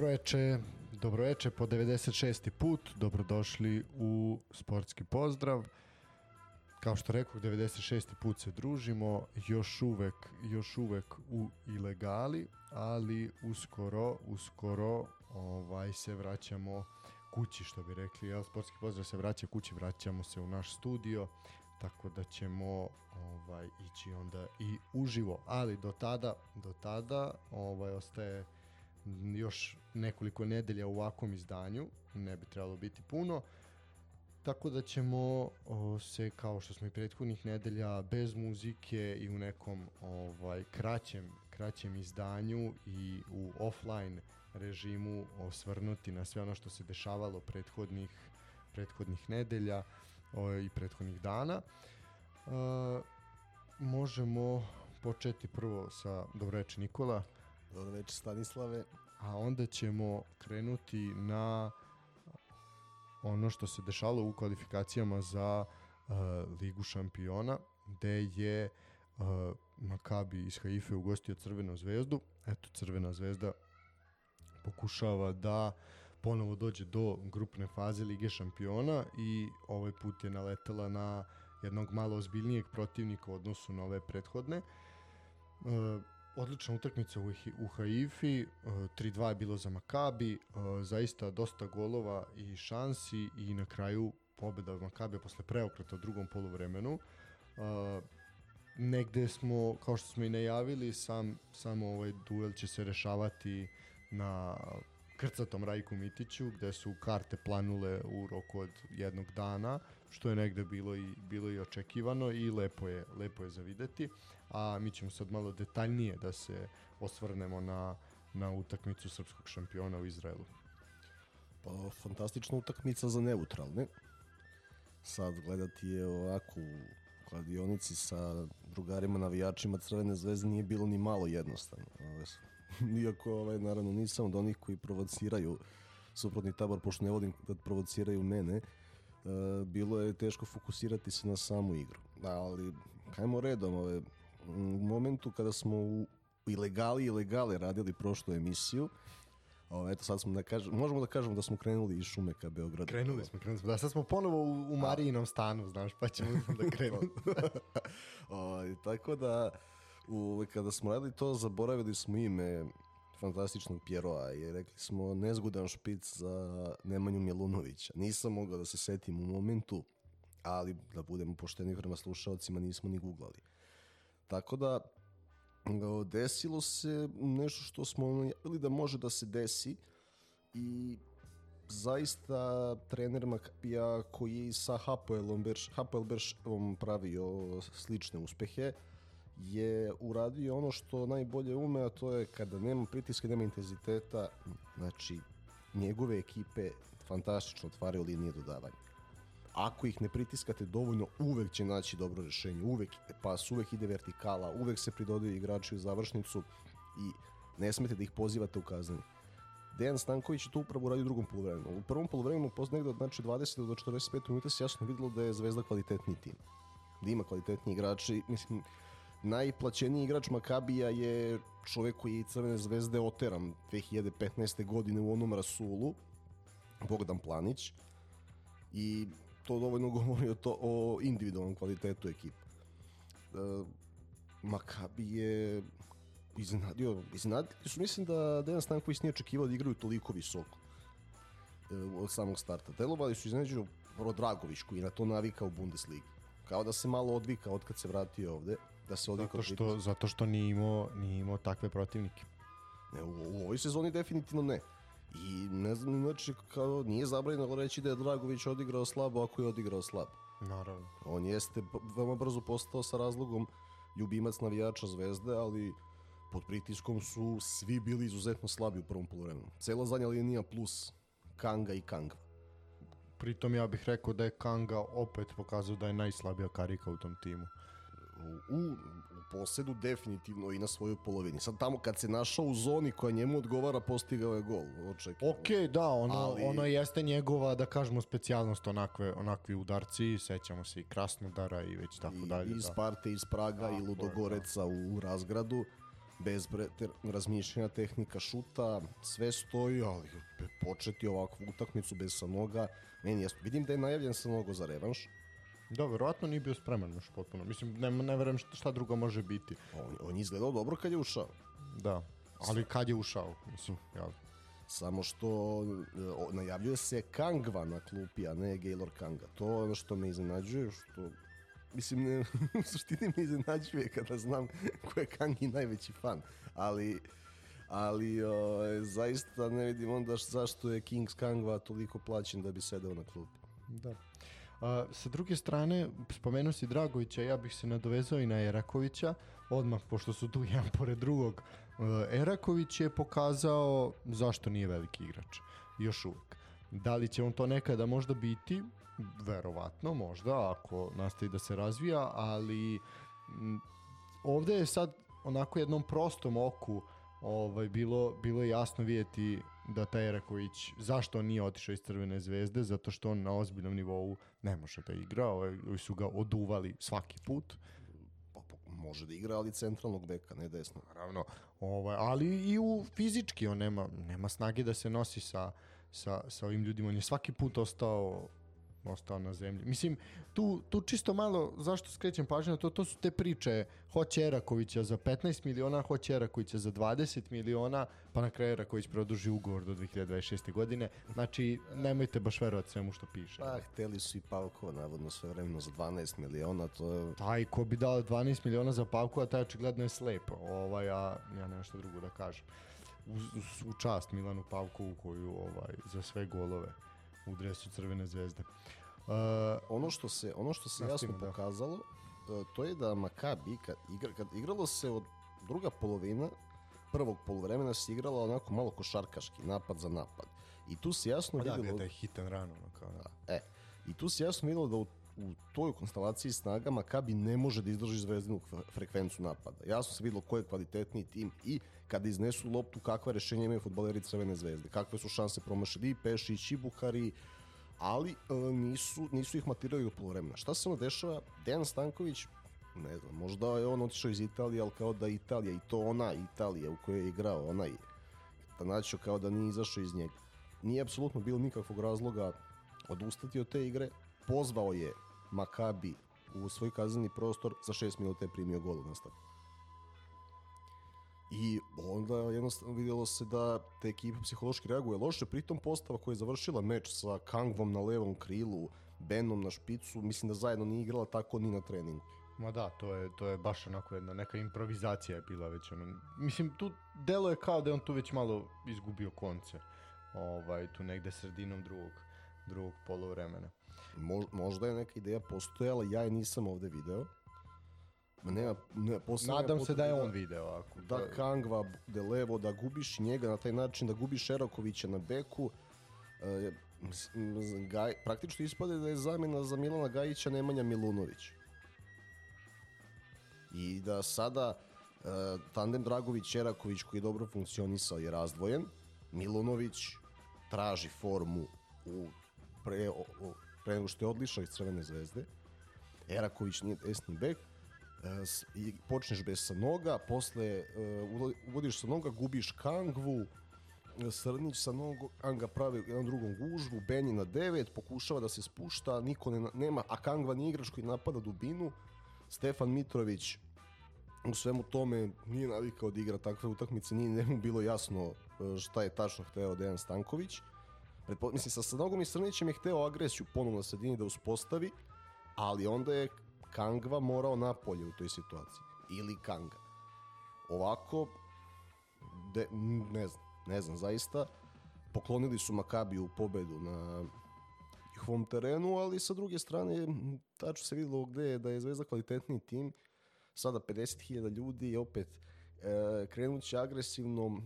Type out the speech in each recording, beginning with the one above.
Dobroveče, dobroveče po 96. put, dobrodošli u sportski pozdrav. Kao što rekao, 96. put se družimo, još uvek, još uvek u ilegali, ali uskoro, uskoro ovaj, se vraćamo kući, što bi rekli, jel? sportski pozdrav se vraća kući, vraćamo se u naš studio, tako da ćemo ovaj ići onda i uživo, ali do tada, do tada ovaj ostaje još nekoliko nedelja u ovakvom izdanju, ne bi trebalo biti puno. Tako da ćemo se kao što smo i prethodnih nedelja bez muzike i u nekom ovaj kraćem kraćem izdanju i u offline režimu osvrnuti na sve ono što se dešavalo prethodnih prethodnih nedelja i prethodnih dana. E, možemo početi prvo sa Dobroveče Nikola. Dobro večer Stanislave. A onda ćemo krenuti na ono što se dešalo u kvalifikacijama za uh, Ligu šampiona, gde je uh, Makabi iz Haife ugostio Crvenu zvezdu. Eto, Crvena zvezda pokušava da ponovo dođe do grupne faze Lige šampiona i ovaj put je naletela na jednog malo ozbiljnijeg protivnika u odnosu na ove prethodne. Uh, odlična utakmica u, u Haifi, 3-2 je bilo za Makabi, zaista dosta golova i šansi i na kraju pobeda Makabe posle preokreta u drugom poluvremenu. Negde smo, kao što smo i najavili, sam, samo ovaj duel će se rešavati na krcatom Rajku Mitiću, gde su karte planule u roku od jednog dana, što je negde bilo i, bilo i očekivano i lepo je, lepo je za videti. A mi ćemo sad malo detaljnije da se osvrnemo na, na utakmicu srpskog šampiona u Izraelu. Pa, fantastična utakmica za neutralne. Sad gledati je ovako u kladionici sa drugarima navijačima Crvene zvezde nije bilo ni malo jednostavno. Iako, ovaj, naravno, nisam od onih koji provociraju suprotni tabor, pošto ne vodim da provociraju mene, bilo je teško fokusirati se na samu igru. Ali, kajmo redom, ove, u momentu kada smo u ilegali i ilegale radili prošlu emisiju, O, eto sad smo da kažem, možemo da kažemo da smo krenuli iz šume ka Beogradu. Krenuli smo, krenuli smo. Da, sad smo ponovo u, u Marijinom stanu, znaš, pa ćemo da krenemo. o, tako da, u, kada smo radili to, zaboravili smo ime fantastičnog Pjeroa i rekli smo nezgodan špic za Nemanju Mjelunovića. Nisam mogao da se setim u momentu, ali da budemo pošteni prema slušalcima nismo ni googlali. Tako da desilo se nešto što smo najavili da može da se desi i zaista trener Makapija koji sa Hapoelom Berš, Hapoel Berševom pravio slične uspehe je uradio ono što najbolje ume, a to je kada nema pritiska, nema intenziteta, znači njegove ekipe fantastično otvaraju linije dodavanja. Ako ih ne pritiskate dovoljno, uvek će naći dobro rešenje, uvek pas, uvek ide vertikala, uvek se pridodaju igrači u završnicu i ne smete da ih pozivate u kaznanje. Dejan Stanković je to upravo uradio u drugom polovremenu. U prvom polovremenu, posle negde od znači 20 do 45 minuta se jasno videlo da je Zvezda kvalitetniji tim. Da ima kvalitetni igrači, mislim, najplaćeniji igrač Makabija je čovek koji je Crvene zvezde oteran 2015. godine u onom Rasulu, Bogdan Planić, i to dovoljno govori o, to, o individualnom kvalitetu ekipe. E, Makabi je iznenadio, iznenadili su, mislim da Dejan Stanković nije očekivao da igraju toliko visoko e, od samog starta. Delovali su iznenađeno Rodragović koji je na to navikao u Bundesligi. Kao da se malo odvika od kad se vratio ovde da se odvika zato što, zato što nije imao, nije imao takve protivnike. Ne, u, u ovoj sezoni definitivno ne. I ne znam, znači, kao nije zabranjeno reći da je Dragović odigrao slabo ako je odigrao slabo. Naravno. On jeste veoma brzo postao sa razlogom ljubimac navijača Zvezde, ali pod pritiskom su svi bili izuzetno slabi u prvom polovremenu. Cela zadnja linija plus Kanga i Kangva. Pritom ja bih rekao da je Kanga opet pokazao da je najslabija karika u tom timu u, u posedu definitivno i na svojoj polovini. Sad tamo kad se našao u zoni koja njemu odgovara postigao je gol. Očekaj. Ok, da, ono, Ali... ono jeste njegova, da kažemo, specijalnost onakve, onakvi udarci, sećamo se i Krasnodara i već tako I, dalje. I da. Sparte iz Praga da, i Ludogoreca da. u razgradu. bez razmišljanja tehnika šuta, sve stoji, ali početi ovakvu utakmicu bez Sanoga, meni jasno. Vidim da je najavljen Sanogo za revanš, Da, verovatno nije bio spreman još potpuno. Mislim, ne, ne verujem šta, šta drugo može biti. on, on je izgledao dobro kad je ušao. Da. Ali kad je ušao, mislim, jel? Samo što o, najavljuje se Kangva na klupi, a ne Gaylor Kanga. To je ono što me iznenađuje, što mislim, ne, u suštini me iznenađuje kada znam ko je Kangi najveći fan, ali ali o, zaista ne vidim onda zašto je Kings Kangva toliko plaćen da bi sedeo na klupi. Da. A, sa druge strane, spomenuo si Dragovića, ja bih se nadovezao i na Erakovića, odmah, pošto su tu jedan pored drugog. E, Eraković je pokazao zašto nije veliki igrač, još uvek. Da li će on to nekada možda biti? Verovatno, možda, ako nastavi da se razvija, ali m, ovde je sad onako jednom prostom oku ovaj, bilo, bilo jasno vidjeti da taj Eraković, zašto on nije otišao iz Crvene zvezde, zato što on na ozbiljnom nivou ne može da igra, ovi su ga oduvali svaki put, Pa, pa, može da igra, ali centralnog beka, ne desno. naravno, ovaj, ali i u fizički on nema, nema snage da se nosi sa, sa, sa ovim ljudima, on je svaki put ostao ostao na zemlji. Mislim, tu, tu čisto malo, zašto skrećem pažnju na to, to su te priče, hoće Erakovića za 15 miliona, hoće Erakovića za 20 miliona, pa na kraju Eraković produži ugovor do 2026. godine. Znači, nemojte baš verovati svemu što piše. Pa, hteli su i Pavkova, navodno, sve vremeno za 12 miliona, to je... Taj ko bi dao 12 miliona za Pavku, a taj očigledno je slep. Ovaj, a ja nemam što drugo da kažem. U, u, u čast Milanu Pavkovu koju ovaj, za sve golove u dresu Crvene zvezde. Uh, ono što se ono što se jasno da. pokazalo e, to je da Makabi kad, igra, kad igralo se od druga polovina prvog poluvremena se igrala onako malo košarkaški napad za napad i tu se jasno pa da, videlo da je hitan rano. Kao, da. e, i tu se jasno videlo da u, u toj konstelaciji snaga Makabi ne može da izdrži zvezdinu fre- frekvenciju napada. Jasno se videlo ko je kvalitetniji tim i kada iznesu loptu kakva rešenja imaju fudbaleri Crvene zvezde, kakve su šanse promašili i Pešić i Buhari, ali e, nisu, nisu ih matirali do polovremena. Šta se ono dešava? Dejan Stanković, ne znam, možda je on otišao iz Italije, ali kao da je Italija, i to ona Italija u kojoj je igrao, onaj Tanačio kao da nije izašao iz njega. Nije apsolutno bilo nikakvog razloga odustati od te igre. Pozvao je Makabi u svoj kazneni prostor, za 6 minuta je primio gol u nastavku. I onda jednostavno vidjelo se da te ekipa psihološki reaguje loše, pritom postava koja je završila meč sa Kangvom na levom krilu, Benom na špicu, mislim da zajedno nije igrala tako ni na treningu. Ma da, to je, to je baš onako jedna neka improvizacija je bila već ono. Mislim, tu delo je kao da je on tu već malo izgubio konce. Ovaj, tu negde sredinom drugog, drugog polovremena. Mo, možda je neka ideja postojala, ja je nisam ovde video. Nema, ne, Nadam se da je potrebe on video. Ako, da Kangva de levo, da gubiš njega na taj način, da gubiš Erakovića na beku. E, Gaj, praktično ispade da je zamjena za Milana Gajića Nemanja Milunović. I da sada e, tandem Dragović-Eraković koji je dobro funkcionisao je razdvojen. Milunović traži formu u pre, o, o, pre nego što je odlišao iz Crvene zvezde. Eraković nije desni bek, i počneš bez sa noga, posle e, uvodiš sa noga, gubiš Kangvu, e, Srnić sa nogu, Kanga pravi jednom drugom gužvu, Benji na 9, pokušava da se spušta, niko ne, nema, a Kangva nije igrač koji napada dubinu, Stefan Mitrović u svemu tome nije navikao da igra takve utakmice, nije njemu bilo jasno e, šta je tačno hteo Dejan Stanković. Mislim, sa Sanogom i Srnićem je hteo agresiju ponovno na sredini da uspostavi, ali onda je Kangva morao napolje u toj situaciji. Ili Kanga. Ovako, de, ne znam, ne znam zaista. Poklonili su Makabiju pobedu na njihovom terenu, ali sa druge strane tačno se videlo gde je da je Zvezda kvalitetniji tim. Sada 50.000 ljudi i opet e, krenut će agresivno.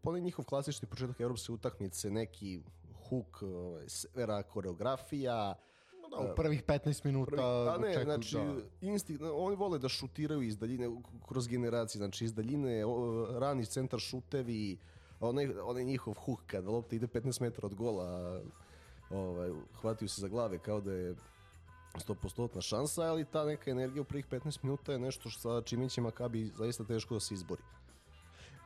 Ponaj njihov klasični početak evropske utakmice, neki huk, e, severa, koreografija, Da, u prvih 15 minuta Prvi, a ne, očekuju znači, da- instinkt, oni vole da šutiraju iz daljine, kroz generacije, znači iz daljine, rani centar šutevi, onaj, onaj njihov huk kada lopta ide 15 metara od gola, ovaj, hvataju se za glave kao da je 100% šansa, ali ta neka energija u prvih 15 minuta je nešto sa čime će Makabi zaista teško da se izbori.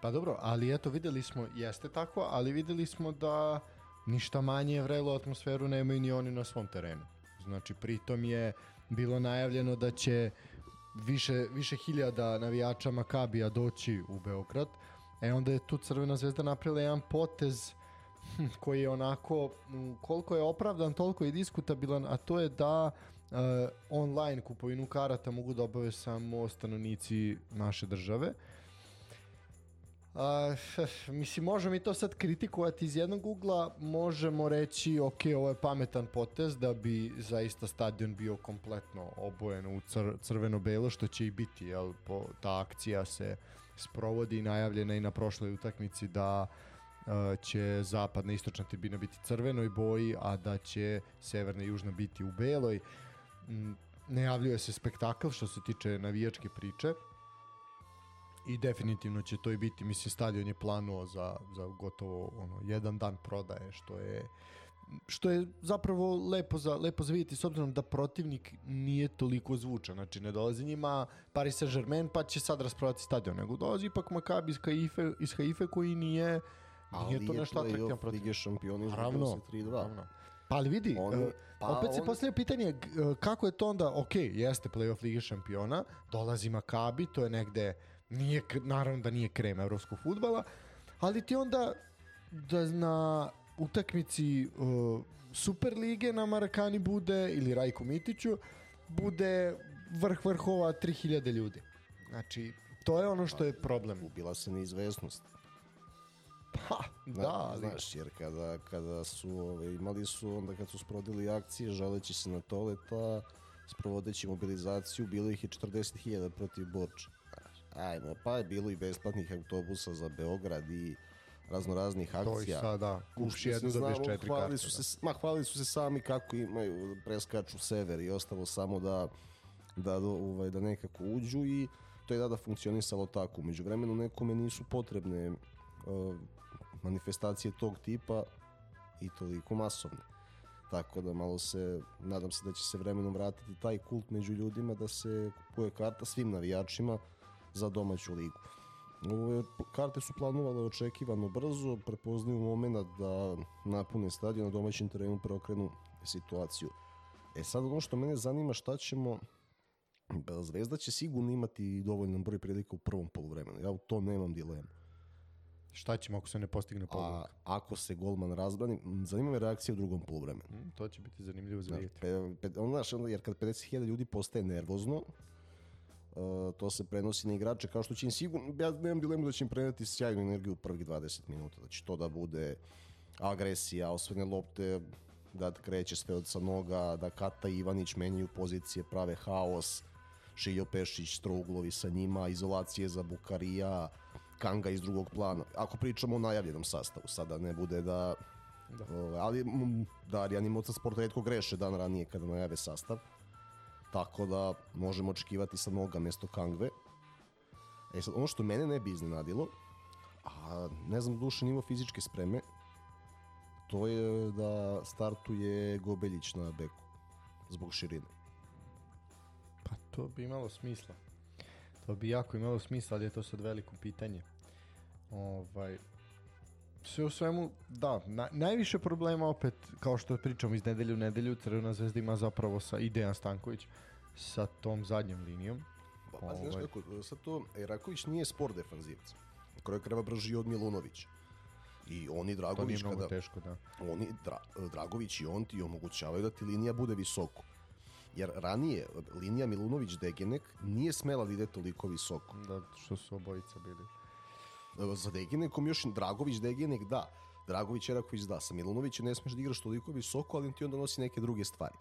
Pa dobro, ali eto videli smo, jeste tako, ali videli smo da ništa manje vrelu atmosferu nemaju ni oni na svom terenu. Znači, pritom je bilo najavljeno da će više, više hiljada navijača Makabija doći u Beograd. E onda je tu Crvena zvezda napravila jedan potez hm, koji je onako, koliko je opravdan, toliko je diskutabilan, a to je da uh, online kupovinu karata mogu da obave samo stanovnici naše države. A, mislim, možemo i to sad kritikovati iz jednog ugla, možemo reći, ok, ovo je pametan potez da bi zaista stadion bio kompletno obojen u cr crveno-belo, što će i biti, jel, po, ta akcija se sprovodi i najavljena i na prošloj utakmici da uh, će zapadna i istočna tribina biti crvenoj boji, a da će severna i južna biti u beloj. Mm, najavljuje se spektakl što se tiče navijačke priče i definitivno će to i biti, mislim stadion je planuo za, za gotovo ono, jedan dan prodaje, što je što je zapravo lepo za, lepo za vidjeti s obzirom da protivnik nije toliko zvučan, znači ne dolazi njima Paris Saint-Germain pa će sad rasprodati stadion, nego dolazi ipak Maccabi iz Haife, iz Haife koji nije nije to nešto atraktivan protiv. Lige šampioni Naravno, se 3-2. naravno. Pa ali vidi, Oni- e, pa opet se oni- postavlja pitanje e, kako je to onda, ok, jeste playoff Lige šampiona, dolazi Makabi, to je negde, nije, naravno da nije krem evropskog futbala, ali ti onda da na utakmici uh, Super lige na Marakani bude, ili Rajku Mitiću, bude vrh vrhova 3000 ljudi. Znači, to je ono što je problem. Ubila se neizvesnost. Pa, da, ali... Znaš, jer kada, kada su ove, imali su, onda kad su sprodili akcije, želeći se na toleta, sprovodeći mobilizaciju, bilo ih je 40.000 protiv Borča. Ajmo, pa je bilo i besplatnih autobusa za Beograd i razno raznih To i akcija. sada, kupiš jednu, četiri hvalili karte. Su da. se, ma, hvalili su se sami kako imaju, preskaču sever i ostalo samo da, da, ovaj, da nekako uđu i to je tada funkcionisalo tako. Među vremenu nekome nisu potrebne uh, manifestacije tog tipa i toliko masovne. Tako da malo se, nadam se da će se vremenom vratiti taj kult među ljudima da se kupuje karta svim navijačima za domaću ligu. Ove karte su planovale očekivano brzo, prepoznaju moment da napune stadion na domaćem terenu preokrenu situaciju. E sad ono što mene zanima šta ćemo Pa Zvezda će sigurno imati dovoljan broj prilika u prvom poluvremenu. Ja u to nemam dilemu. Šta ćemo ako se ne postigne A pogodak? ako se golman razbrani, zanima me reakcija u drugom poluvremenu. Mm, to će biti zanimljivo za Znaš, vidjeti. pe, pe, ono, znaš, jer kad 50.000 ljudi postaje nervozno, uh, to se prenosi na igrače kao što će im sigurno, ja nemam dilemu da će im preneti sjajnu energiju u prvih 20 minuta, da će to da bude agresija, osvojene lopte, da kreće sve od sa noga, da Kata i Ivanić menjaju pozicije, prave haos, Šiljo Pešić, trouglovi sa njima, izolacije za Bukarija, Kanga iz drugog plana. Ako pričamo o najavljenom sastavu, sada ne bude da... Da. Ove, ali Darijan i Moca Sport redko greše dan ranije kada najave sastav. Tako da možemo očekivati sa noga mesto Kangve. E sad, ono što mene ne bi iznenadilo, a ne znam duše nivo fizičke spreme, to je da startuje Gobeljić na beku zbog širine. Pa to bi imalo smisla. To bi jako imalo smisla, ali je to sad veliko pitanje. Ovaj, sve u svemu, da, na, najviše problema opet, kao što pričamo iz nedelju u nedelju, Crvena zvezda ima zapravo sa i Dejan Stanković sa tom zadnjom linijom. Pa, pa znaš Ovaj. kako, sad to, e, Raković nije spor defanzivac. Na kraju kreva brži od Milunovića. I oni To Dragović mnogo kada, teško, da. oni, Dra, Dragović i on ti omogućavaju da ti linija bude visoko. Jer ranije linija Milunović-Degenek nije smela da ide toliko visoko. Da, što su obojica bili. Za Degenekom još Dragović, Degenek da. Dragović, Eraković da. Sa Milunovićem ne smeš da igraš toliko visoko, ali ti onda nosi neke druge stvari.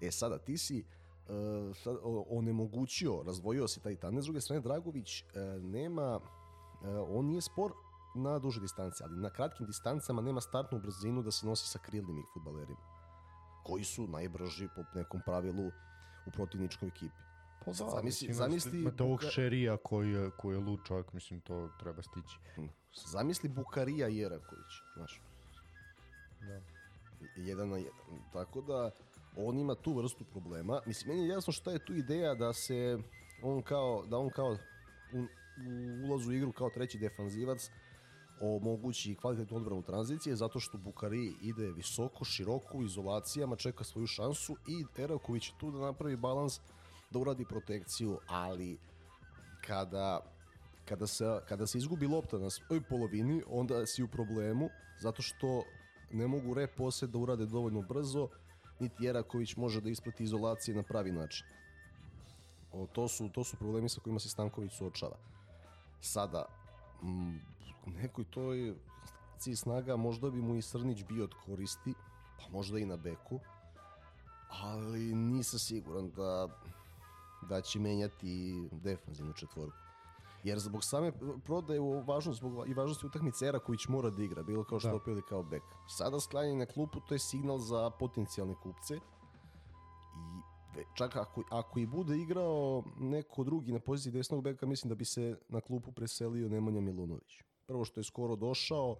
E sada, ti si uh, onemogućio, razdvojio si taj tandem, s druge strane Dragović e, nema, e, on nije spor na duže distance, ali na kratkim distancama nema startnu brzinu da se nosi sa krilnim futbalerima, koji su najbrži po nekom pravilu u protivničkoj ekipi. Pa da, Zamisli- mislim, zamisli imate ovog Buka- šerija koji je, koji je lud čovjek, mislim, to treba stići. Zamisli Bukarija i Eraković, znaš. Da. jedan na jedan. Tako da on ima tu vrstu problema. Mislim, meni je jasno šta je tu ideja da se on kao, da on kao u u ulazu u igru kao treći defanzivac omogući kvalitetnu odbranu tranzicije zato što Bukari ide visoko, široko u izolacijama, čeka svoju šansu i Eraković je tu da napravi balans da uradi protekciju, ali kada kada se, kada se izgubi lopta na svojoj polovini, onda si u problemu zato što ne mogu rep posed da urade dovoljno brzo, niti Jeraković može da isprati izolacije na pravi način. O, to, su, to su problemi sa kojima se Stanković suočava. Sada, m, nekoj toj cilj snaga možda bi mu i Srnić bio od koristi, pa možda i na beku, ali nisam siguran da, da će menjati defanzivnu četvorku. Jer zbog same prodaje u važnost, zbog i važnosti utakmice Eraković mora da igra, bilo kao što Da. kao bek. Sada sklanjanje na klupu, to je signal za potencijalne kupce. I čak ako, ako i bude igrao neko drugi na poziciji desnog beka, mislim da bi se na klupu preselio Nemanja Milunović. Prvo što je skoro došao,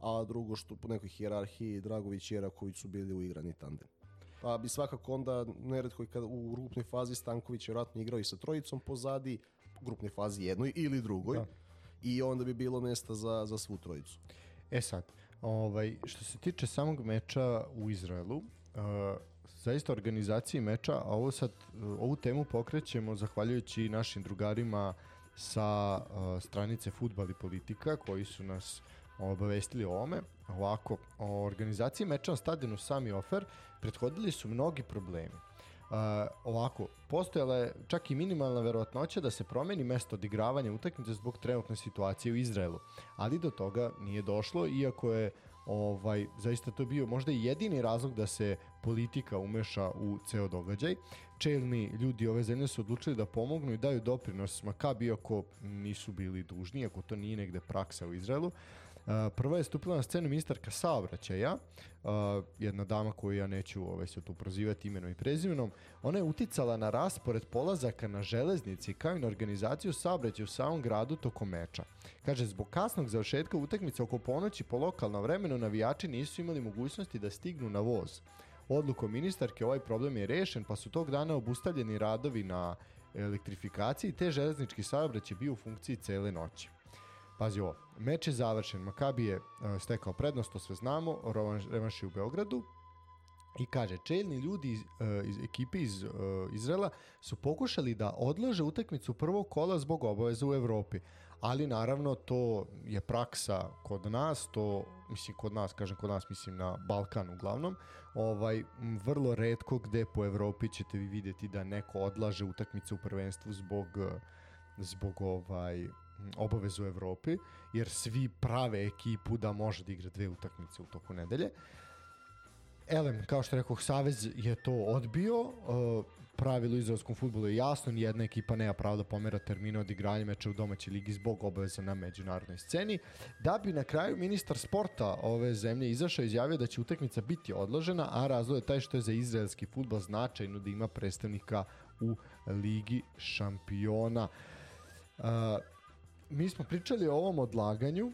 a drugo što po nekoj hijerarhiji Dragović i Eraković su bili uigrani tandem. Pa bi svakako onda neretko i kad u grupnoj fazi Stanković vjerojatno igrao i sa trojicom pozadi, u grupnoj fazi jednoj ili drugoj. Da. I onda bi bilo mesta za, za svu trojicu. E sad, ovaj, što se tiče samog meča u Izraelu, uh, zaista organizaciji meča, a ovo sad, uh, ovu temu pokrećemo zahvaljujući našim drugarima sa uh, stranice Futbal i politika koji su nas obavestili o ovome. Ovako, o organizaciji meča na stadionu Sami Ofer prethodili su mnogi problemi. Uh, ovako, postojala je čak i minimalna verovatnoća da se promeni mesto odigravanja utakmice zbog trenutne situacije u Izraelu, ali do toga nije došlo, iako je ovaj zaista to bio možda i jedini razlog da se politika umeša u ceo događaj. Čelni ljudi ove zemlje su odlučili da pomognu i daju doprinos Makabi ako nisu bili dužni, ako to nije negde praksa u Izraelu. Uh, prva je stupila na scenu ministarka saobraćaja, jedna dama koju ja neću ovaj, se tu prozivati imenom i prezimenom. Ona je uticala na raspored polazaka na železnici kao i na organizaciju saobraćaja u samom gradu tokom meča. Kaže, zbog kasnog završetka utakmice oko ponoći po lokalnom vremenu navijači nisu imali mogućnosti da stignu na voz. Odlukom ministarke ovaj problem je rešen, pa su tog dana obustavljeni radovi na elektrifikaciji, te železnički saobraćaj bio u funkciji cele noći. Pazi ovo, meč je završen, Makabi je uh, stekao prednost, to sve znamo, revanš- je u Beogradu, i kaže, čelni ljudi iz, uh, iz ekipe iz uh, Izrela su pokušali da odlože utakmicu prvog kola zbog obaveza u Evropi. Ali naravno to je praksa kod nas, to mislim kod nas, kažem kod nas mislim na Balkan uglavnom, ovaj vrlo redko gde po Evropi ćete vi vidjeti da neko odlaže utakmicu u prvenstvu zbog uh, zbog ovaj obavezu u Evropi, jer svi prave ekipu da može da igra dve utakmice u toku nedelje. Elem, kao što rekao, Savez je to odbio. Uh, pravilo izraelskom futbolu je jasno, nijedna ekipa nema pravo da pomera termine od igranja meča u domaćoj ligi zbog obaveza na međunarodnoj sceni. Da bi na kraju ministar sporta ove zemlje izašao i izjavio da će utakmica biti odložena, a razlog je taj što je za izraelski futbol značajno da ima predstavnika u Ligi šampiona. Uh, mi smo pričali o ovom odlaganju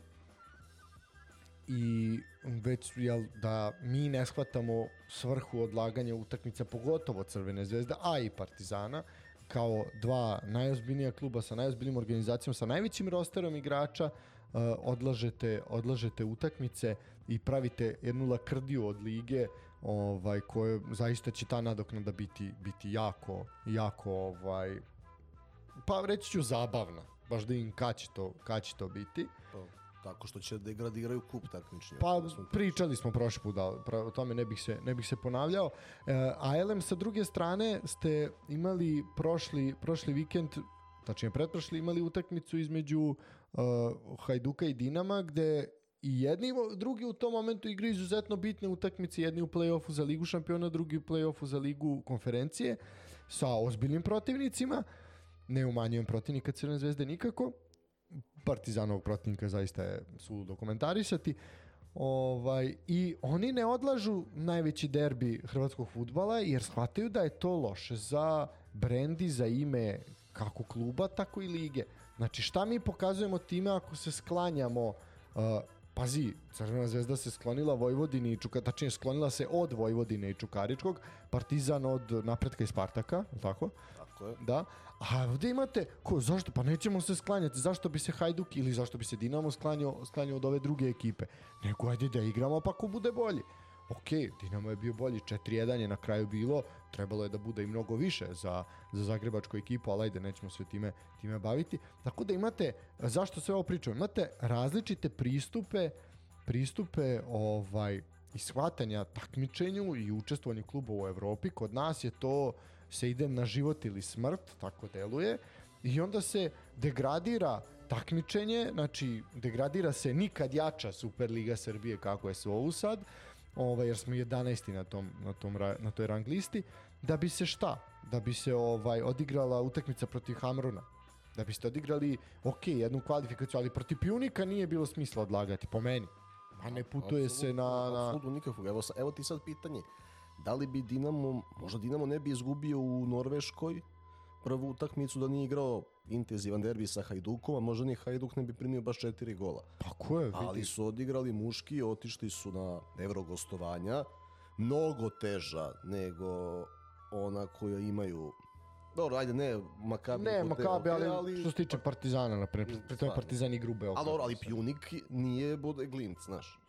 i već jel, da mi ne shvatamo svrhu odlaganja utakmica, pogotovo Crvene zvezde, a i Partizana, kao dva najozbiljnija kluba sa najozbiljnijim organizacijom, sa najvećim rosterom igrača, uh, odlažete, odlažete utakmice i pravite jednu lakrdiju od lige ovaj koje zaista će ta nadoknada biti biti jako jako ovaj pa reći ću zabavna baš da im kad će to, kad će to biti Pa, tako što će degradiraju kup takmičnja. Pa Da smo pričali smo prošli put, da, pra- o tome ne bih se, ne bih se ponavljao. E, a Elem sa druge strane ste imali prošli, prošli vikend, tačnije pretprošli, imali utakmicu između uh, Hajduka i Dinama, gde i jedni i drugi u tom momentu igraju izuzetno bitne utakmice, jedni u play-offu za ligu šampiona, drugi u play-offu za ligu konferencije, sa ozbiljnim protivnicima, ne umanjujem protivnika Crvene zvezde nikako, Partizanovog protivnika zaista je suludo komentarisati. Ovaj, I oni ne odlažu najveći derbi hrvatskog futbala jer shvataju da je to loše za brendi, za ime kako kluba, tako i lige. Znači šta mi pokazujemo time ako se sklanjamo uh, Pazi, Crvena zvezda se sklonila Vojvodini i Čuka, tačnije sklonila se od Vojvodine i Čukaričkog, Partizan od Napretka i Spartaka, tako? Tako je. Da. A ovde imate, ko, zašto? Pa nećemo se sklanjati. Zašto bi se Hajduk ili zašto bi se Dinamo sklanjao, sklanjao od ove druge ekipe? Nego ajde da igramo pa ko bude bolji. Ok, Dinamo je bio bolji, 4-1 je na kraju bilo, trebalo je da bude i mnogo više za, za zagrebačku ekipu, ali ajde, nećemo se time, time baviti. Tako da imate, zašto sve ovo pričam? Imate različite pristupe, pristupe ovaj, i shvatanja takmičenju i učestvovanju kluba u Evropi. Kod nas je to se ide na život ili smrt, tako deluje, i onda se degradira takmičenje, znači degradira se nikad jača Superliga Srbije kako je ovo sad, ovaj, jer smo 11. na, tom, na, tom, na toj rang listi, da bi se šta? Da bi se ovaj odigrala utakmica protiv Hamruna. Da biste odigrali, ok, jednu kvalifikaciju, ali protiv Pjunika nije bilo smisla odlagati, po meni. A ne putuje se na... na... Apsolutno nikakvog. Evo, evo ti sad pitanje. Da li bi Dinamo, možda Dinamo ne bi izgubio u Norveškoj prvu utakmicu da nije igrao intenzivan derbi sa Hajdukom, a možda ni Hajduk ne bi primio baš četiri gola. Tako je, vidi. Ali su odigrali muški, otišli su na evrogostovanja, mnogo teža nego ona koja imaju Dobro, ajde, ne Makabi. Ne, Makabe, ali, ali, što se tiče Partizana, na pri tome Stvarno. Partizan igru u ali, ali Pjunik nije bude Glint, znaš.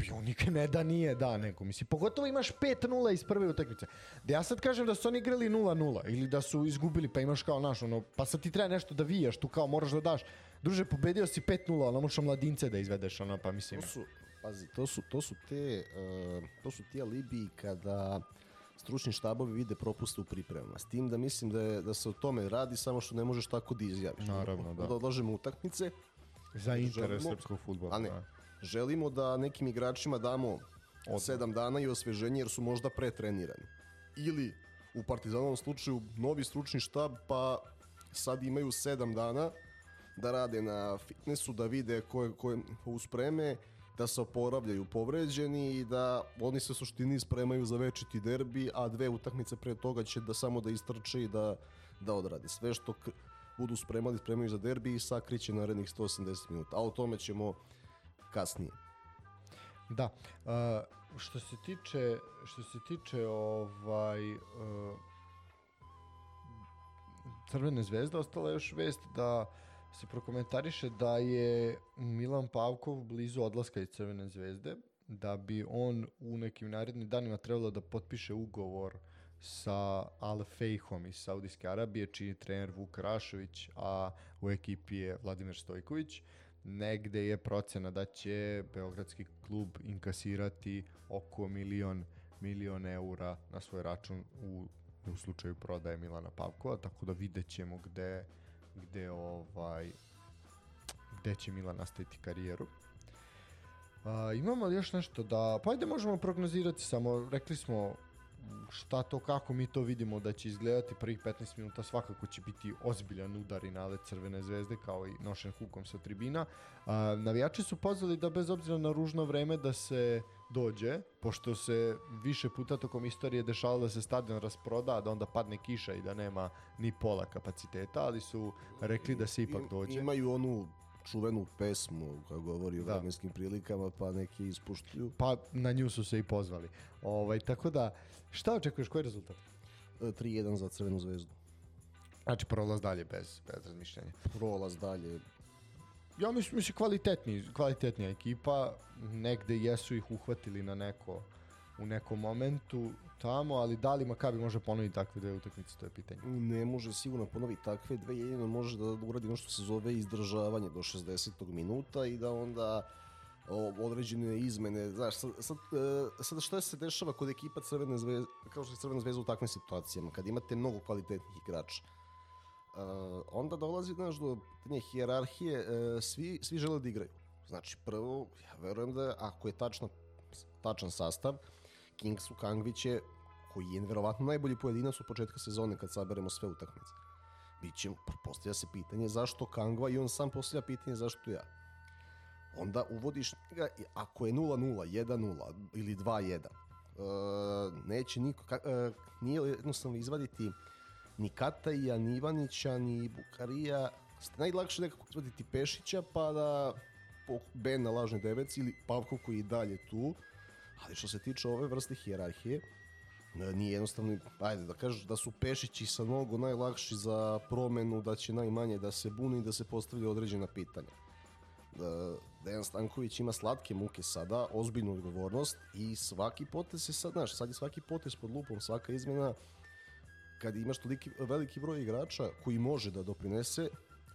Pionik ne da nije, da, nego. Mislim, pogotovo imaš 5-0 iz prve utakmice. Da ja sad kažem da su oni igrali 0-0 ili da su izgubili, pa imaš kao naš, ono, pa sad ti treba nešto da vijaš, tu kao moraš da daš. Druže, pobedio si 5-0, ali možeš mladince da izvedeš, ono, pa mislim. To su, pazi, to su, to su te, uh, to su ti alibi kada stručni štabovi vide propuste u pripremama. S tim da mislim da, je, da se o tome radi, samo što ne možeš tako da izjaviš. Naravno, da. Da odlažemo utakmice, Za interes srpskog futbola. a ne, Da. Želimo da nekim igračima damo sedam dana i osveženje jer su možda pretrenirani. Ili u Partizanovom slučaju novi stručni štab pa sad imaju sedam dana da rade na fitnessu, da vide koje, koje uspreme, da se oporavljaju povređeni i da oni se suštini spremaju za večiti derbi, a dve utakmice pre toga će da samo da istrče i da, da odrade. Sve što budu spremali, spremaju za derbi i sakriće narednih 180 minuta. A o tome ćemo kasnije. Da. Uh, što se tiče što se tiče ovaj uh, Crvene zvezde ostala je još vest da se prokomentariše da je Milan Pavkov blizu odlaska iz Crvene zvezde da bi on u nekim narednim danima trebalo da potpiše ugovor sa Al Fejhom iz Saudijske Arabije, čiji je trener Vuk Rašović, a u ekipi je Vladimir Stojković. Negde je procena da će Beogradski klub inkasirati oko milion, milion eura na svoj račun u, u slučaju prodaje Milana Pavkova, tako da vidjet ćemo gde, gde, ovaj, gde će Milan nastaviti karijeru. A, imamo li još nešto da... Pa ajde možemo prognozirati samo, rekli smo šta to, kako mi to vidimo da će izgledati prvih 15 minuta svakako će biti ozbiljan udar i nalet Crvene zvezde kao i nošen hukom sa tribina. A, navijači su pozvali da bez obzira na ružno vreme da se dođe, pošto se više puta tokom istorije dešavalo da se stadion rasproda, da onda padne kiša i da nema ni pola kapaciteta, ali su rekli da se ipak dođe. Imaju onu čuvenu pesmu koja govori o Da. vremenskim prilikama, pa neki ispuštuju. Pa na nju su se i pozvali. Ovaj, tako da, šta očekuješ, koji je rezultat? E, 3-1 za Crvenu zvezdu. Znači prolaz dalje bez, bez razmišljanja. Prolaz dalje. Ja mislim, mislim kvalitetni, kvalitetnija ekipa, negde jesu ih uhvatili na neko u nekom momentu tamo, ali da li Makabi može ponoviti takve dve utakmice, to je pitanje. Ne može sigurno ponoviti takve dve, jedino može da uradi ono što se zove izdržavanje do 60. minuta i da onda određene izmene, znaš, sad, sad, e, sad šta se dešava kod ekipa Crvene zvezde, kao što je Crvena zvezda u takvim situacijama, kad imate mnogo kvalitetnih igrača, e, onda dolazi, znaš, do pitanja hijerarhije, e, svi, svi žele da igraju. Znači, prvo, ja verujem da ako je tačno, tačan sastav, Kingsu Kangvić je koji je verovatno najbolji pojedinac od početka sezone kad saberemo sve utakmice. Biće, postavlja se pitanje zašto Kangva i on sam postavlja pitanje zašto ja. Onda uvodiš ga, ako je 0-0, 1-0 ili 2-1, e, neće niko, ka, e, nije jednostavno izvaditi ni Kataija, ni Ivanića, ni Bukarija, najlakše nekako izvaditi Pešića pa da Ben na lažnoj deveci ili Pavkov koji je dalje tu, ali što se tiče ove vrste hijerarhije, E, Nije jednostavno, ajde da kažeš da su Pešići sa nogu najlakši za promenu, da će najmanje da se buni i da se postavlja određena pitanja. Da, Dejan Stanković ima slatke muke sada, ozbiljnu odgovornost i svaki potez je sad, znaš, sad je svaki potez pod lupom, svaka izmena kad imaš toliki veliki broj igrača koji može da doprinese,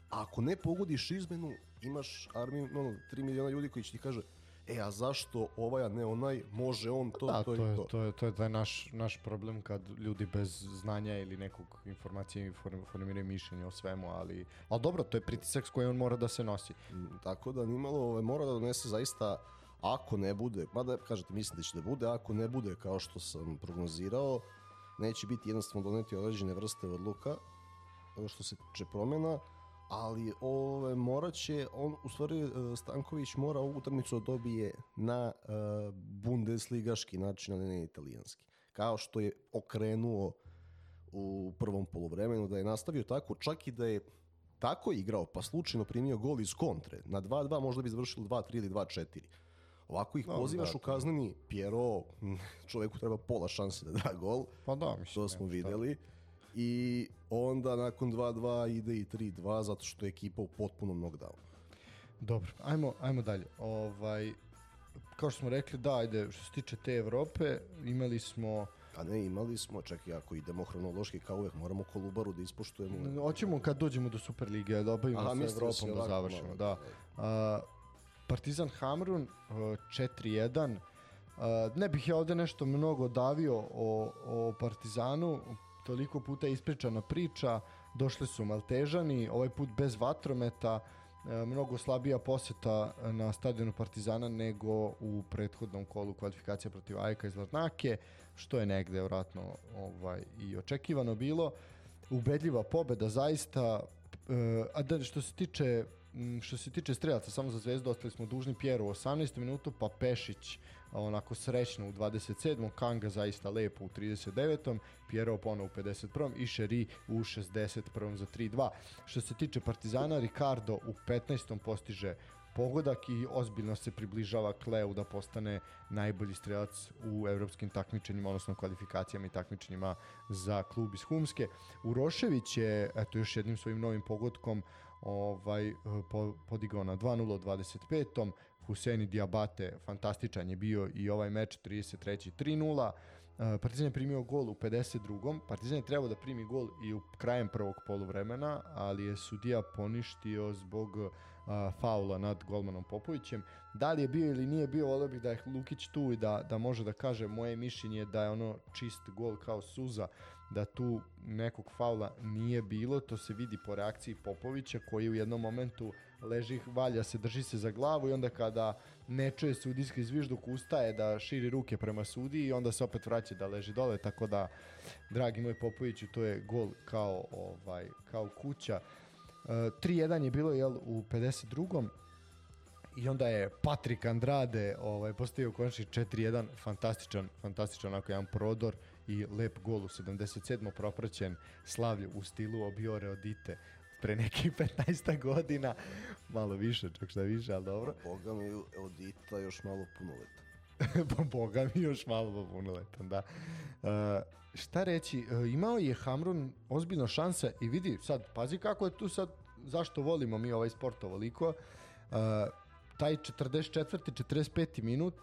a ako ne pogodiš izmenu, imaš armiju, ono, 3 miliona ljudi koji će ti kaže e, a zašto ovaj, a ne onaj, može on to, Da, to, to, je, to. to je, to je taj naš, naš problem kad ljudi bez znanja ili nekog informacije form, formiraju mišljenje o svemu, ali, ali dobro, to je pritisak s kojim on mora da se nosi. Mm, Tako da nimalo ovaj, mora da donese zaista ako ne bude, mada kažete mislim da će da bude, ako ne bude kao što sam prognozirao, neće biti jednostavno doneti određene vrste odluka što se tiče promjena, ali ove, morat će, on, u stvari e, Stanković mora ovu utakmicu da dobije na e, bundesligaški način, a ne italijanski. Kao što je okrenuo u prvom poluvremenu, da je nastavio tako, čak i da je tako igrao, pa slučajno primio gol iz kontre, na 2-2 možda bi završilo 2-3 ili 2-4. Ovako ih Dobro, pozivaš da, u kazneni, Piero, čoveku treba pola šanse da da gol, Pa da, mislim. to smo nema šta. I onda nakon 2-2 ide i 3-2 zato što je ekipa u potpunom knockdownu. Dobro, ajmo, ajmo dalje. Ovaj, kao što smo rekli, da, ajde, što se tiče te Evrope, imali smo... A ne, imali smo, čak i ako idemo hronološki, kao uvek, moramo Kolubaru da ispoštujemo. Hoćemo kad dođemo do Superlige, da obavimo Aha, sa Evropom da završimo. malo, Da. A, Partizan Hamrun uh, 4-1. A, ne bih ja ovde nešto mnogo davio o, o Partizanu, toliko puta ispričana priča, došli su Maltežani, ovaj put bez vatrometa, e, mnogo slabija poseta na stadionu Partizana nego u prethodnom kolu kvalifikacija protiv Ajka iz Larnake, što je negde vratno ovaj, i očekivano bilo. Ubedljiva pobeda zaista, e, a da što se tiče što se tiče strelaca, samo za zvezdu ostali smo dužni Pjeru u 18. minutu, pa Pešić onako srećno u 27. Kanga zaista lepo u 39. Pjero ponovo u 51. i Šeri u 61. za 3-2. Što se tiče Partizana, Ricardo u 15. postiže pogodak i ozbiljno se približava Kleu da postane najbolji strelac u evropskim takmičenjima, odnosno kvalifikacijama i takmičenjima za klub iz Humske. Urošević je, eto još jednim svojim novim pogodkom ovaj, po, podigao na 2-0 u 25. Huseni Diabate, fantastičan je bio i ovaj meč 33. 3-0. Uh, Partizan je primio gol u 52. Partizan je trebao da primi gol i u krajem prvog poluvremena, ali je sudija poništio zbog uh, faula nad golmanom Popovićem. Da li je bio ili nije bio, volio bih da je Lukić tu i da, da može da kaže moje mišljenje je da je ono čist gol kao suza, da tu nekog faula nije bilo, to se vidi po reakciji Popovića koji u jednom momentu leži, valja se, drži se za glavu i onda kada ne čuje sudijski zvižduk ustaje da širi ruke prema sudiji i onda se opet vraća da leži dole, tako da dragi moj Popoviću, to je gol kao ovaj kao kuća. Uh, 3-1 je bilo jel u 52. I onda je Patrik Andrade ovaj, postavio konačni 4-1, fantastičan, fantastičan onako jedan prodor i lep gol u 77. propraćen slavlju u stilu Obiore Odite pre nekih 15 godina, malo više, čak šta više, ali dobro. Boga mi, Odita još malo punoleta. pa boga mi još malo punoletan, da. Uh, šta reći, uh, imao je Hamrun ozbiljno šanse i vidi sad, pazi kako je tu sad, zašto volimo mi ovaj sport ovoliko, uh, taj 44. 45. minut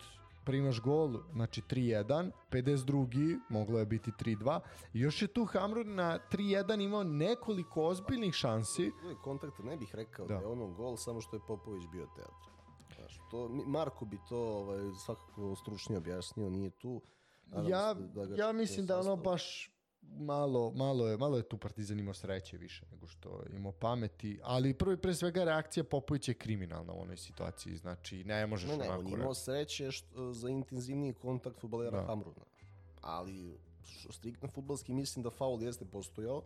primaš gol, znači 3-1, 52. moglo je biti 3-2. I još je tu Hamrun na 3-1 imao nekoliko ozbiljnih šansi. Kontakt ne bih rekao Da. da, je ono gol, samo što je Popović bio teatr. Znaš, to, Marko bi to ovaj, svakako stručnije objasnio, nije tu. Nadam Ja, da ja mislim da ono baš malo, malo, je, malo je tu Partizan imao sreće više nego što imao pameti, ali prvo i pre svega reakcija Popovića je kriminalna u onoj situaciji, znači ne možeš Ne, ne, onako on je re- imao sreće što, za intenzivniji kontakt futbalera Da. Hamruna. Ali, što striktno futbalski, mislim da faul jeste postojao,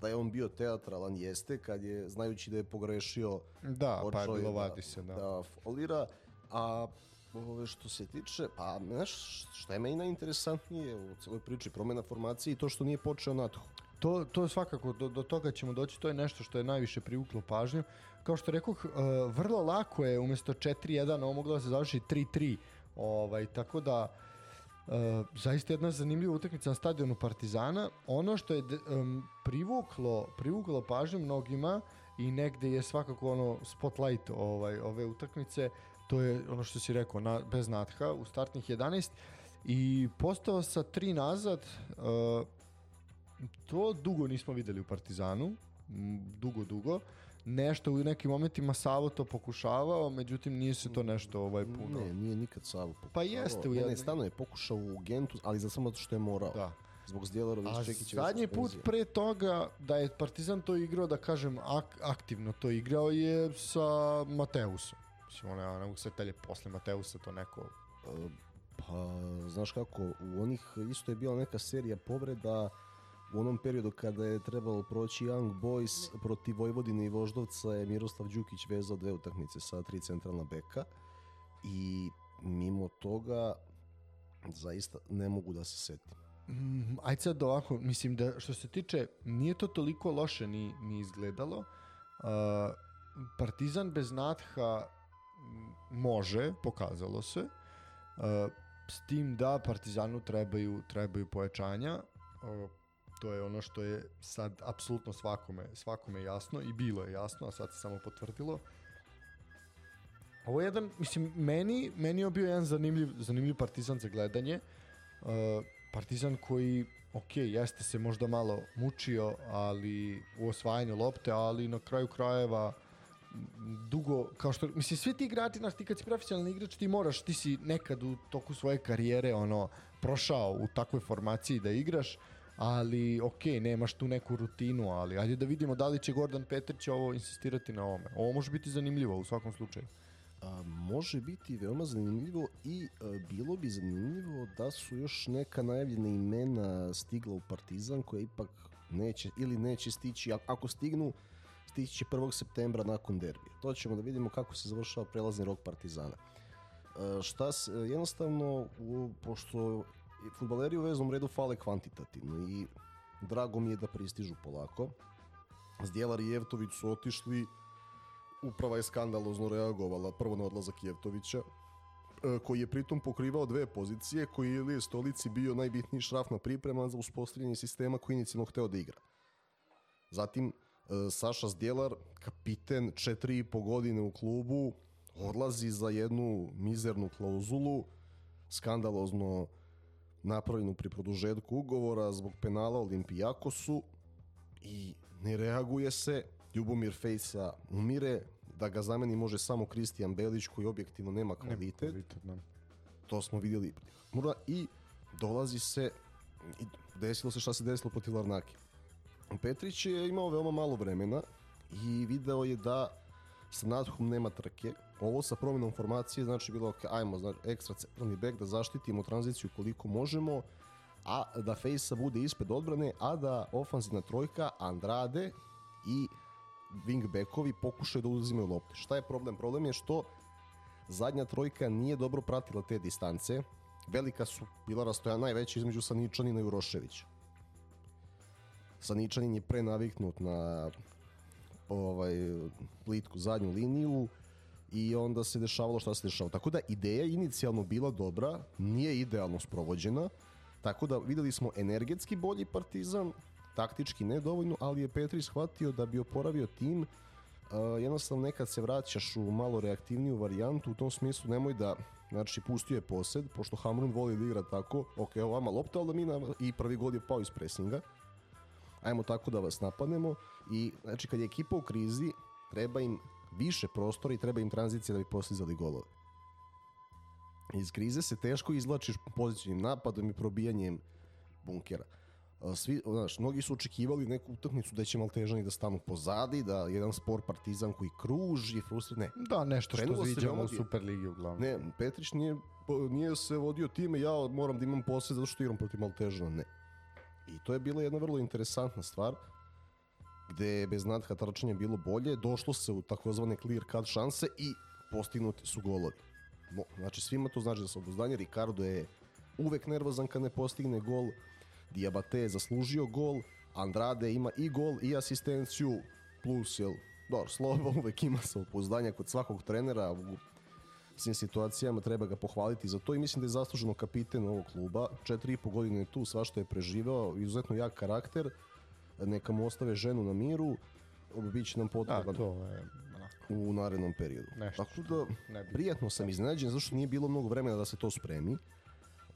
da je on bio teatralan jeste, kad je, znajući da je pogrešio, Da, pa je bilo da, vadi se, da. da faulira, a ove što se tiče, pa znaš šta je meni najinteresantnije u celoj priči promjena formacije i to što nije počeo Nathu. To, to je svakako, do, do toga ćemo doći, to je nešto što je najviše privuklo pažnju. Kao što rekoh, uh, vrlo lako je umjesto 4-1 ovo moglo da se završi 3-3, ovaj, tako da zaista jedna zanimljiva utakmica na stadionu Partizana. Ono što je um, privuklo, privuklo pažnju mnogima i negde je svakako ono spotlight ovaj, ove utakmice, to je ono što si rekao, na, bez natha u startnih 11 i postao sa tri nazad uh, to dugo nismo videli u Partizanu dugo, dugo nešto u nekim momentima Savo to pokušavao, međutim nije se to nešto ovaj puno. Ne, nije nikad Savo pokušavao. Pa jeste u jednom. Ne, stano je pokušao u Gentu, ali za samo što je morao. Da. Zbog Zdjelarović Čekića. A zadnji put pre toga da je Partizan to igrao, da kažem ak aktivno to igrao je sa Mateusom. Mislim, ono, ne mogu se telje posle Mateusa to neko... E, pa, znaš kako, u onih isto je bila neka serija povreda u onom periodu kada je trebalo proći Young Boys protiv Vojvodine i Voždovca je Miroslav Đukić vezao dve utakmice sa tri centralna beka i mimo toga zaista ne mogu da se setim. Mm, ajde sad ovako, mislim da što se tiče, nije to toliko loše ni, ni izgledalo. Uh, Partizan bez Natha može, pokazalo se. Uh, s tim da Partizanu trebaju, trebaju pojačanja. Uh, to je ono što je sad apsolutno svakome, svakome jasno i bilo je jasno, a sad se samo potvrdilo. Ovo je jedan, mislim, meni, meni je bio jedan zanimljiv, zanimljiv partizan za gledanje. Uh, partizan koji, ok, jeste se možda malo mučio ali u osvajanju lopte, ali na kraju krajeva dugo, kao što, mislim, svi ti igrači, znaš, ti kad si profesionalni igrač, ti moraš, ti si nekad u toku svoje karijere, ono, prošao u takvoj formaciji da igraš, ali ok, nemaš tu neku rutinu, ali ajde da vidimo da li će Gordon Petrić ovo insistirati na ovome. Ovo može biti zanimljivo u svakom slučaju. A, može biti veoma zanimljivo i a, bilo bi zanimljivo da su još neka najavljena imena stigla u Partizan koja ipak neće ili neće stići, ako stignu stići će 1. septembra nakon derbija. To ćemo da vidimo kako se završava prelazni rok Partizana. A, šta se, jednostavno, u, pošto futbaleri u veznom redu fale kvantitativno i drago mi je da pristižu polako. Zdjelar i Jevtović su otišli, uprava je skandalozno reagovala prvo na odlazak Jevtovića, e, koji je pritom pokrivao dve pozicije, koji je Ilije Stolici bio najbitniji šraf na priprema za uspostavljanje sistema koji inicijalno hteo da igra. Zatim, e, Saša Zdjelar, kapiten, četiri i po godine u klubu, odlazi za jednu mizernu klauzulu, skandalozno napravljenu pri produžetku ugovora zbog penala Olimpijakosu i ne reaguje se. Ljubomir Fejsa umire, da ga zameni može samo Kristijan Belić koji objektivno nema kvalitet. Nema kvalitet da. To smo vidjeli. I dolazi se i desilo se šta se desilo protiv Larnake. Petrić je imao veoma malo vremena i video je da sa Nadhom nema trke. Ovo sa promjenom formacije znači bilo ok, ajmo znači, ekstra centralni back da zaštitimo tranziciju koliko možemo, a da Fejsa bude ispred odbrane, a da ofanzivna trojka Andrade i wingbackovi pokušaju da uzimaju lopte. Šta je problem? Problem je što zadnja trojka nije dobro pratila te distance. Velika su bila rastoja najveća između Saničanina i Uroševića. Saničanin je prenaviknut na ovaj, plitku zadnju liniju i onda se dešavalo šta se dešavalo. Tako da ideja inicijalno bila dobra, nije idealno sprovođena, tako da videli smo energetski bolji partizan, taktički nedovoljno, ali je Petri shvatio da bi oporavio tim Uh, jednostavno nekad se vraćaš u malo reaktivniju varijantu, u tom smislu nemoj da, znači pustio je posed, pošto Hamrun voli da igra tako, ok, ovo vama lopta, ali da mi na, i prvi gol je pao iz presinga, ajmo tako da vas napadnemo i znači kad je ekipa u krizi treba im više prostora i treba im tranzicija da bi postizali golove. Iz krize se teško izvlačiš pozicijnim napadom i probijanjem bunkera. Svi, znaš, mnogi su očekivali neku utakmicu da će Maltežani da stanu pozadi, da jedan spor partizan koji kruži, frustri, ne. Da, nešto što Krenulo viđamo u Superligi uglavnom. Ne, Petrić nije, nije se vodio time, ja moram da imam posle zato što igram protiv Maltežana, ne. I to je bila jedna vrlo interesantna stvar gde je bez nadha trčanja bilo bolje, došlo se u takozvane clear cut šanse i postignuti su golovi. Mo, znači svima to znači da se obuzdanje, Ricardo je uvek nervozan kad ne postigne gol, Diabate je zaslužio gol, Andrade ima i gol i asistenciju, plus, jel, dobro, Slobo uvek ima samopouzdanja kod svakog trenera, svim situacijama, treba ga pohvaliti za to i mislim da je zasluženo kapiten ovog kluba. Četiri i po godine je tu, svašta je preživao, izuzetno jak karakter, neka mu ostave ženu na miru, bit će nam Da, potreban to je u narednom periodu. Nešto Tako da, bi- prijatno sam iznenađen, zašto nije bilo mnogo vremena da se to spremi.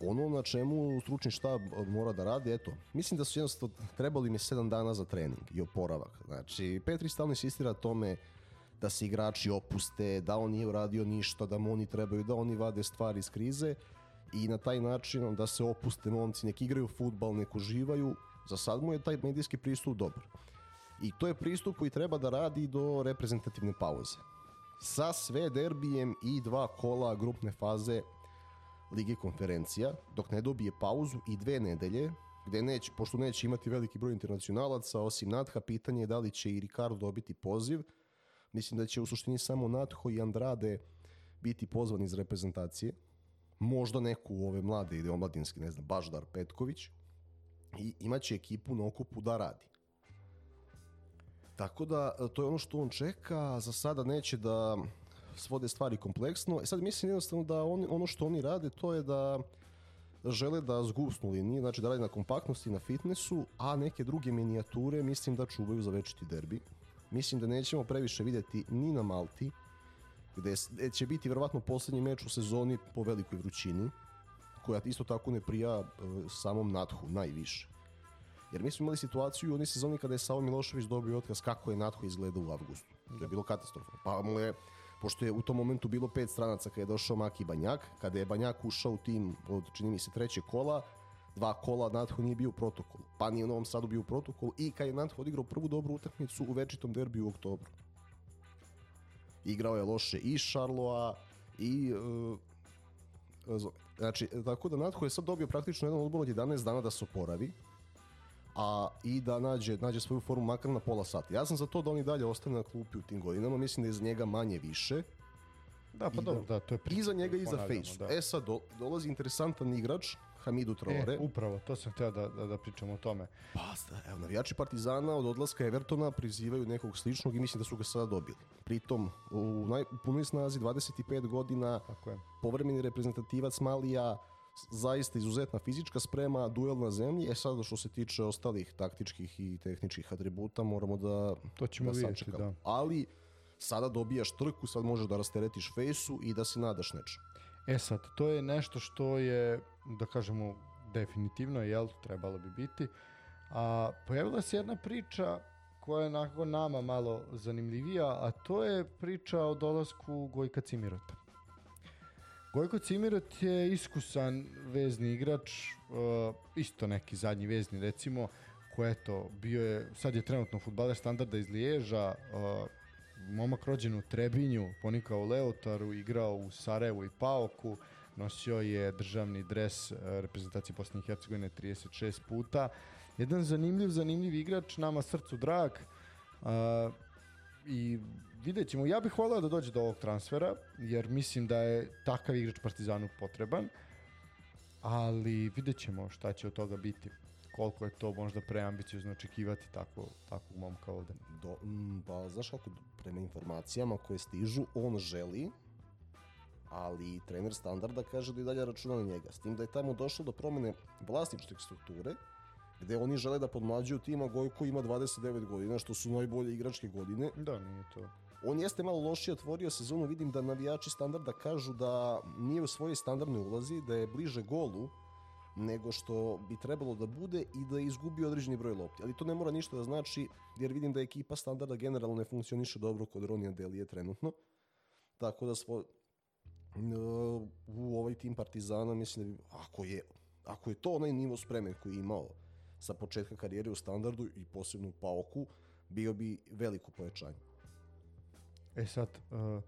Ono na čemu stručni štab mora da radi, eto, mislim da su jednostavno trebali mi 7 dana za trening i oporavak. Znači, Petri stalno insistira tome da se igrači opuste, da on nije uradio ništa, da mu oni trebaju, da oni vade stvari iz krize i na taj način da se opuste momci, nek igraju futbal, nek uživaju. Za sad mu je taj medijski pristup dobar. I to je pristup koji treba da radi do reprezentativne pauze. Sa sve derbijem i dva kola grupne faze Lige konferencija, dok ne dobije pauzu i dve nedelje, gde neće, pošto neće imati veliki broj internacionalaca, osim Natha, pitanje je da li će i Ricardo dobiti poziv. Mislim da će u suštini samo Natho i Andrade biti pozvani iz reprezentacije. Možda neku ove mlade ili omladinski, ne znam, Baždar Petković. I imaće ekipu na okupu da radi. Tako da, e, to je ono što on čeka, za sada neće da svode stvari kompleksno. E sad mislim jednostavno da oni, ono što oni rade to je da žele da zgusnu linije, znači da rade na kompaktnosti, na fitnessu, a neke druge minijature mislim da čuvaju za večiti derbi. Mislim da nećemo previše videti ni na Malti, gde će biti verovatno poslednji meč u sezoni po velikoj vrućini, koja isto tako ne prija e, samom Nathu najviše. Jer mi smo imali situaciju u onoj sezoni kada je Savo Milošević dobio otkaz kako je Natho izgledao u avgustu. To je bilo katastrofa. Pa mu je, pošto je u tom momentu bilo pet stranaca kada je došao Maki Banjak, kada je Banjak ušao u tim od, čini mi se, treće kola, dva kola Natho nije bio u protokolu. Pa nije u Novom Sadu bio u protokolu i kad je Natho odigrao prvu dobru utakmicu u večitom derbiju u oktobru. Igrao je loše i Šarloa i e, Znači, tako da Natho je sad dobio praktično jedan odbor od 11 dana da se oporavi, a i da nađe, nađe svoju formu makar na pola sata. Ja sam za to da on i dalje ostane na klupi u tim godinama, mislim da je za njega manje više. Da, pa dobro, da, to je I za njega i za Fejsu. da. E sad do, dolazi interesantan igrač, Hamidu Traore. E, upravo, to sam htio da, da, da pričam o tome. Pa, evo, navijači Partizana od odlaska Evertona prizivaju nekog sličnog i mislim da su ga sada dobili. Pritom, u, naj, u punoj snazi 25 godina, Tako je. povremeni reprezentativac Malija, zaista izuzetna fizička sprema, duel na zemlji. E sad, što se tiče ostalih taktičkih i tehničkih atributa, moramo da, To ćemo da vidjeti, sačekamo. da. Ali, sada dobijaš trku, sad možeš da rasteretiš fejsu i da se nadaš nečem. E sad, to je nešto što je, da kažemo, definitivno, jel, trebalo bi biti. A pojavila se jedna priča koja je onako nama malo zanimljivija, a to je priča o dolasku Gojka Cimirota. Gojko Cimirot je iskusan vezni igrač, uh, isto neki zadnji vezni recimo, ko eto, bio je, sad je trenutno futbaler standarda iz Liježa, uh, momak rođen u Trebinju, ponikao u Leotaru, igrao u Sarajevu i Paoku, nosio je državni dres uh, reprezentacije Bosne i Hercegovine 36 puta. Jedan zanimljiv, zanimljiv igrač, nama srcu drag. Uh, i vidjet ćemo. Ja bih voleo da dođe do ovog transfera, jer mislim da je takav igrač Partizanu potreban, ali vidjet ćemo šta će od toga biti. Koliko je to možda preambiciozno očekivati tako, takvog momka ovde. Do, mm, pa, znaš kako, prema informacijama koje stižu, on želi, ali trener standarda kaže da i dalje računa na njega. S tim da je tamo došlo do promene vlasničke strukture, gde oni žele da podmlađuju tima Gojko ima 29 godina, što su najbolje igračke godine. Da, nije to. On jeste malo lošije otvorio sezonu, vidim da navijači standarda kažu da nije u svojoj standardnoj ulazi, da je bliže golu nego što bi trebalo da bude i da je izgubio određeni broj lopti. Ali to ne mora ništa da znači, jer vidim da ekipa standarda generalno ne funkcioniše dobro kod Ronija Delije trenutno. Tako da svo, u ovaj tim Partizana mislim da bi, ako je, ako je to onaj nivo spreme koji je imao sa početka karijere u standardu i posebno u Paoku, bio bi veliko pojačanje. E sad, uh,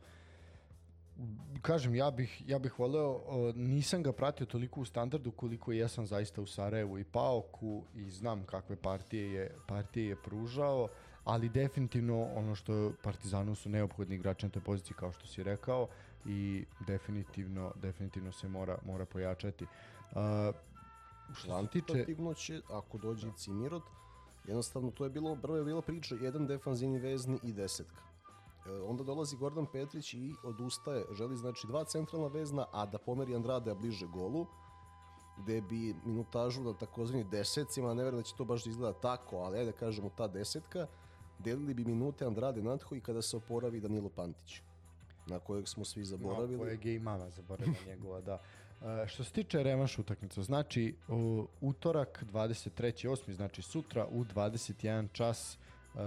kažem, ja bih, ja bih voleo, nisam ga pratio toliko u standardu koliko jesam zaista u Sarajevu i Paoku i znam kakve partije je, partije je pružao, ali definitivno ono što Partizanu su neophodni igrači na toj poziciji kao što si rekao i definitivno, definitivno se mora, mora pojačati. Uh, što se tiče... Će, ako dođe i Cimirot, jednostavno to je bilo, prvo je bila priča, jedan defanzivni vezni i desetka. E, onda dolazi Gordon Petrić i odustaje, želi znači dva centralna vezna, a da pomeri Andrade bliže golu, gde bi minutažu na takozvani desecima, ne verujem da će to baš da izgleda tako, ali ajde da kažemo ta desetka, delili bi minute Andrade Natho i kada se oporavi Danilo Pantić na kojeg smo svi zaboravili. Na kojeg je i mama zaboravila njegova, da. Uh, što se tiče revanš utakmica, znači u utorak 23.8. znači sutra u 21 čas uh,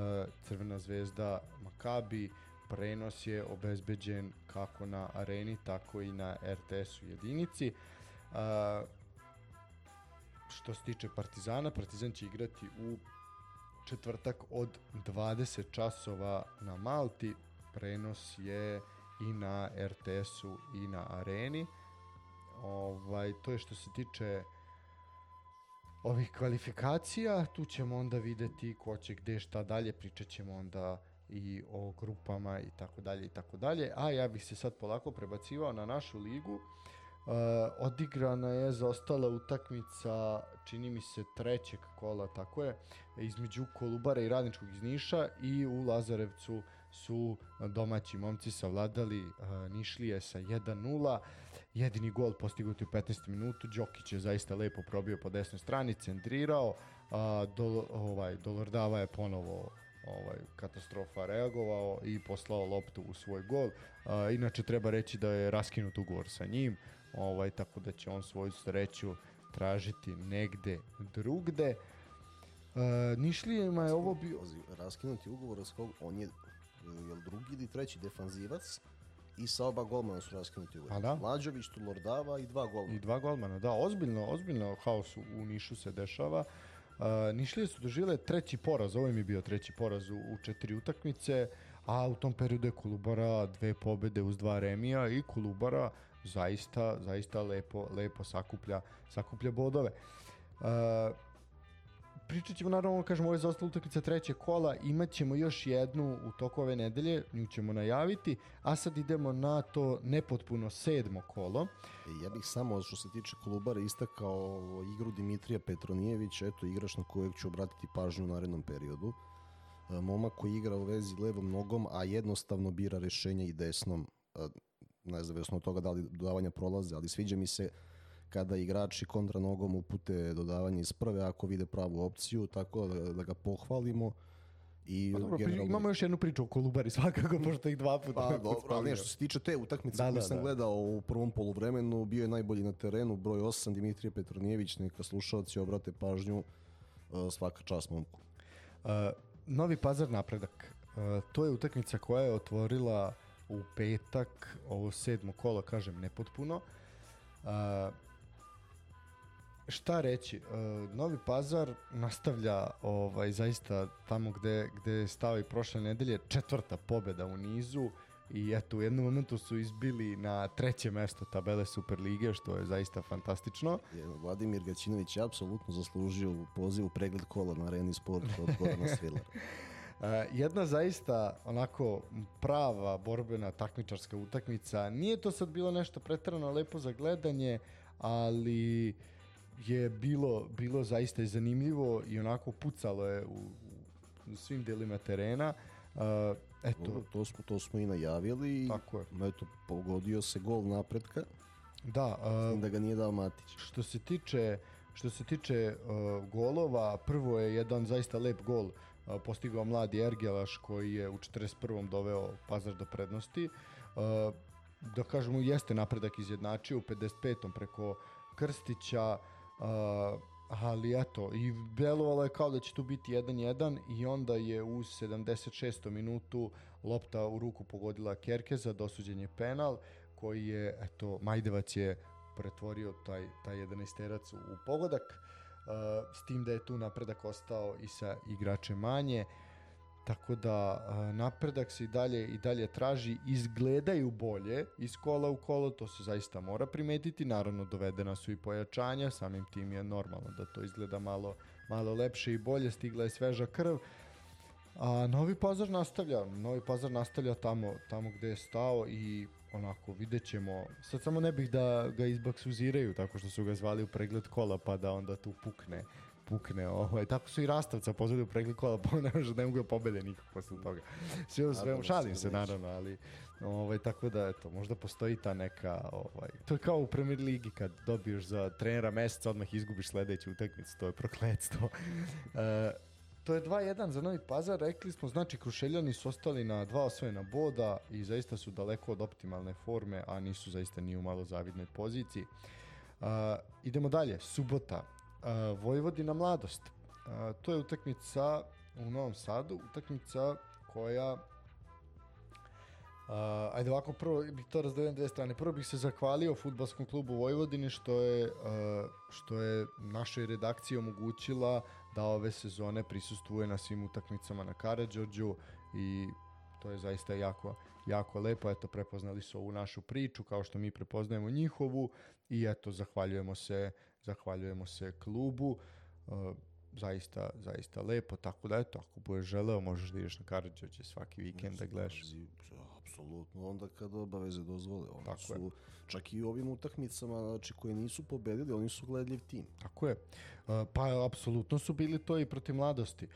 Crvena zvezda Makabi prenos je obezbeđen kako na areni, tako i na RTS-u jedinici. Uh, što se tiče Partizana, Partizan će igrati u četvrtak od 20 časova na Malti. Prenos je i na RTS-u i na areni. Ovaj, to je što se tiče ovih kvalifikacija, tu ćemo onda videti ko će gde šta dalje, pričat ćemo onda i o grupama i tako dalje i tako dalje. A ja bih se sad polako prebacivao na našu ligu. Uh, odigrana je zaostala utakmica, čini mi se trećeg kola, tako je, između Kolubara i Radničkog iz Niša i u Lazarevcu su domaći momci savladali uh, Nišlije sa 1-0. Jedini gol postignut u 15. minutu, Đokić je zaista lepo probio po desnoj strani, centrirao, a, do, ovaj, Dolordava je ponovo ovaj, katastrofa reagovao i poslao loptu u svoj gol. A, inače treba reći da je raskinut ugovor sa njim, ovaj, tako da će on svoju sreću tražiti negde drugde. Uh, Nišlijema je ovo bio... Raskinuti ugovor s kog on je jel drugi ili treći defanzivac i sa oba golmana su raskinuti ugovor. A da? Mlađović, Lordava i dva golmana. I dva golmana, da, ozbiljno, ozbiljno haos u, u Nišu se dešava. Uh, Nišlije su doživjele treći poraz, ovo im je bio treći poraz u, u četiri utakmice, a u tom periodu je Kolubara dve pobede uz dva remija i Kolubara zaista, zaista lepo, lepo sakuplja, sakuplja bodove. Uh, pričat ćemo naravno, kažemo, ovo je za ostalo utakmica treće kola, imat ćemo još jednu u toku ove nedelje, nju ćemo najaviti, a sad idemo na to nepotpuno sedmo kolo. E, ja bih samo, što se tiče Kolubara, istakao igru Dimitrija Petronijevića, eto igrač na kojeg ću obratiti pažnju u narednom periodu. E, momak koji igra u vezi levom nogom, a jednostavno bira rešenja i desnom, e, nezavisno od toga da li dodavanja prolaze, ali sviđa mi se kada igrači kontra nogom upute dodavanje iz prve ako vide pravu opciju, tako da, da ga pohvalimo. I pa dobro, generalno... imamo još jednu priču o Kolubari svakako, pošto ih dva puta Pa dobro, ali nešto se tiče te utakmice da, koju da, sam da. gledao u prvom poluvremenu, bio je najbolji na terenu, broj 8, Dimitrije Petronijević, neka slušalci obrate pažnju, uh, svaka čast momku. Uh, Novi pazar napredak. Uh, to je utakmica koja je otvorila u petak ovo sedmo kolo, kažem, nepotpuno. Uh, šta reći, uh, Novi Pazar nastavlja ovaj zaista tamo gde, gde je stao i prošle nedelje četvrta pobeda u nizu i eto u jednom momentu su izbili na treće mesto tabele Superlige što je zaista fantastično. Je, Vladimir Gaćinović je apsolutno zaslužio poziv u pregled kola na Areni Sport od Gorana Svilara. Uh, jedna zaista onako prava borbena takmičarska utakmica. Nije to sad bilo nešto pretrano lepo za gledanje, ali je bilo, bilo zaista zanimljivo i onako pucalo je u, u svim delima terena. Uh, eto, to, smo, to smo i najavili tako je. eto, pogodio se gol napretka. Da, uh, da ga nije dao Matić. Što se tiče što se tiče uh, golova, prvo je jedan zaista lep gol uh, postigao mladi Ergelaš koji je u 41. doveo Pazar do prednosti. Uh, da kažemo jeste napredak izjednačio u 55. preko Krstića, Uh, ali eto, i delovalo je kao da će tu biti 1-1 i onda je u 76. minutu lopta u ruku pogodila Kerkeza, dosuđen je penal koji je, eto, Majdevac je pretvorio taj, taj 11 u pogodak, uh, s tim da je tu napredak ostao i sa igrače manje. Uh, Tako da napredak se i dalje i dalje traži, izgledaju bolje iz kola u kolo, to se zaista mora primetiti, naravno dovedena su i pojačanja, samim tim je normalno da to izgleda malo, malo lepše i bolje, stigla je sveža krv. A Novi Pazar nastavlja, Novi Pazar nastavlja tamo, tamo gde je stao i onako vidjet ćemo, sad samo ne bih da ga izbaksuziraju tako što su ga zvali u pregled kola pa da onda tu pukne pukne. Ovaj. Tako su i Rastavca pozvali u pregli kola, pa ne, može, ne mogu da pobede nikako posle toga. Sve u svemu, šalim se naravno, ali ovaj, tako da, eto, možda postoji ta neka, ovaj, to je kao u Premier Ligi kad dobiješ za trenera meseca, odmah izgubiš sledeću utakmicu, to je prokledstvo. e, to je 2-1 za Novi Pazar, rekli smo, znači Krušeljani su ostali na dva osvojena boda i zaista su daleko od optimalne forme, a nisu zaista ni u malo zavidnoj poziciji. Uh, idemo dalje, subota, uh, Vojvodina Mladost. Uh, to je utakmica u Novom Sadu, utakmica koja Uh, ajde ovako, prvo bih to razdelio na dve strane. Prvo bih se zahvalio futbalskom klubu Vojvodine što je, uh, što je našoj redakciji omogućila da ove sezone prisustuje na svim utakmicama na Karadžođu i to je zaista jako, jako lepo. Eto, prepoznali su ovu našu priču kao što mi prepoznajemo njihovu i eto, zahvaljujemo se, zahvaljujemo se klubu. Uh, zaista, zaista lepo, tako da eto, ako budeš želeo, možeš da ideš na Karadžođe svaki vikend da gledaš. Apsolutno, onda kada obaveze dozvole. Oni Tako su, je. čak i ovim utakmicama, znači, koje nisu pobedili, oni su gledljiv tim. Tako je. Uh, pa, apsolutno su bili to i protiv mladosti. Uh,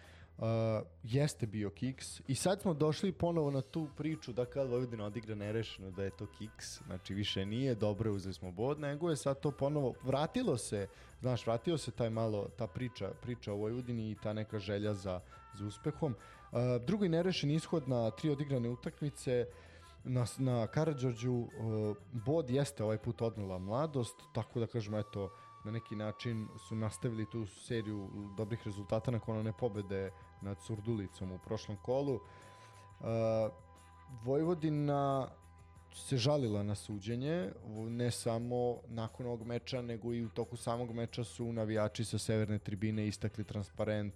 jeste bio kiks i sad smo došli ponovo na tu priču da kad Vojvodina odigra nerešeno da je to kiks, znači više nije dobro uzeli smo bod, nego je sad to ponovo vratilo se, znaš, vratio se taj malo ta priča, priča o Vojvodini i ta neka želja za, za uspehom. Uh, drugi nerešen ishod na tri odigrane utakmice uh, na, na Karadžođu uh, bod jeste ovaj put odnela mladost, tako da kažemo, eto, na neki način su nastavili tu seriju dobrih rezultata nakon one pobede nad Surdulicom u prošlom kolu. Uh, Vojvodina se žalila na suđenje, ne samo nakon ovog meča, nego i u toku samog meča su navijači sa severne tribine istakli transparent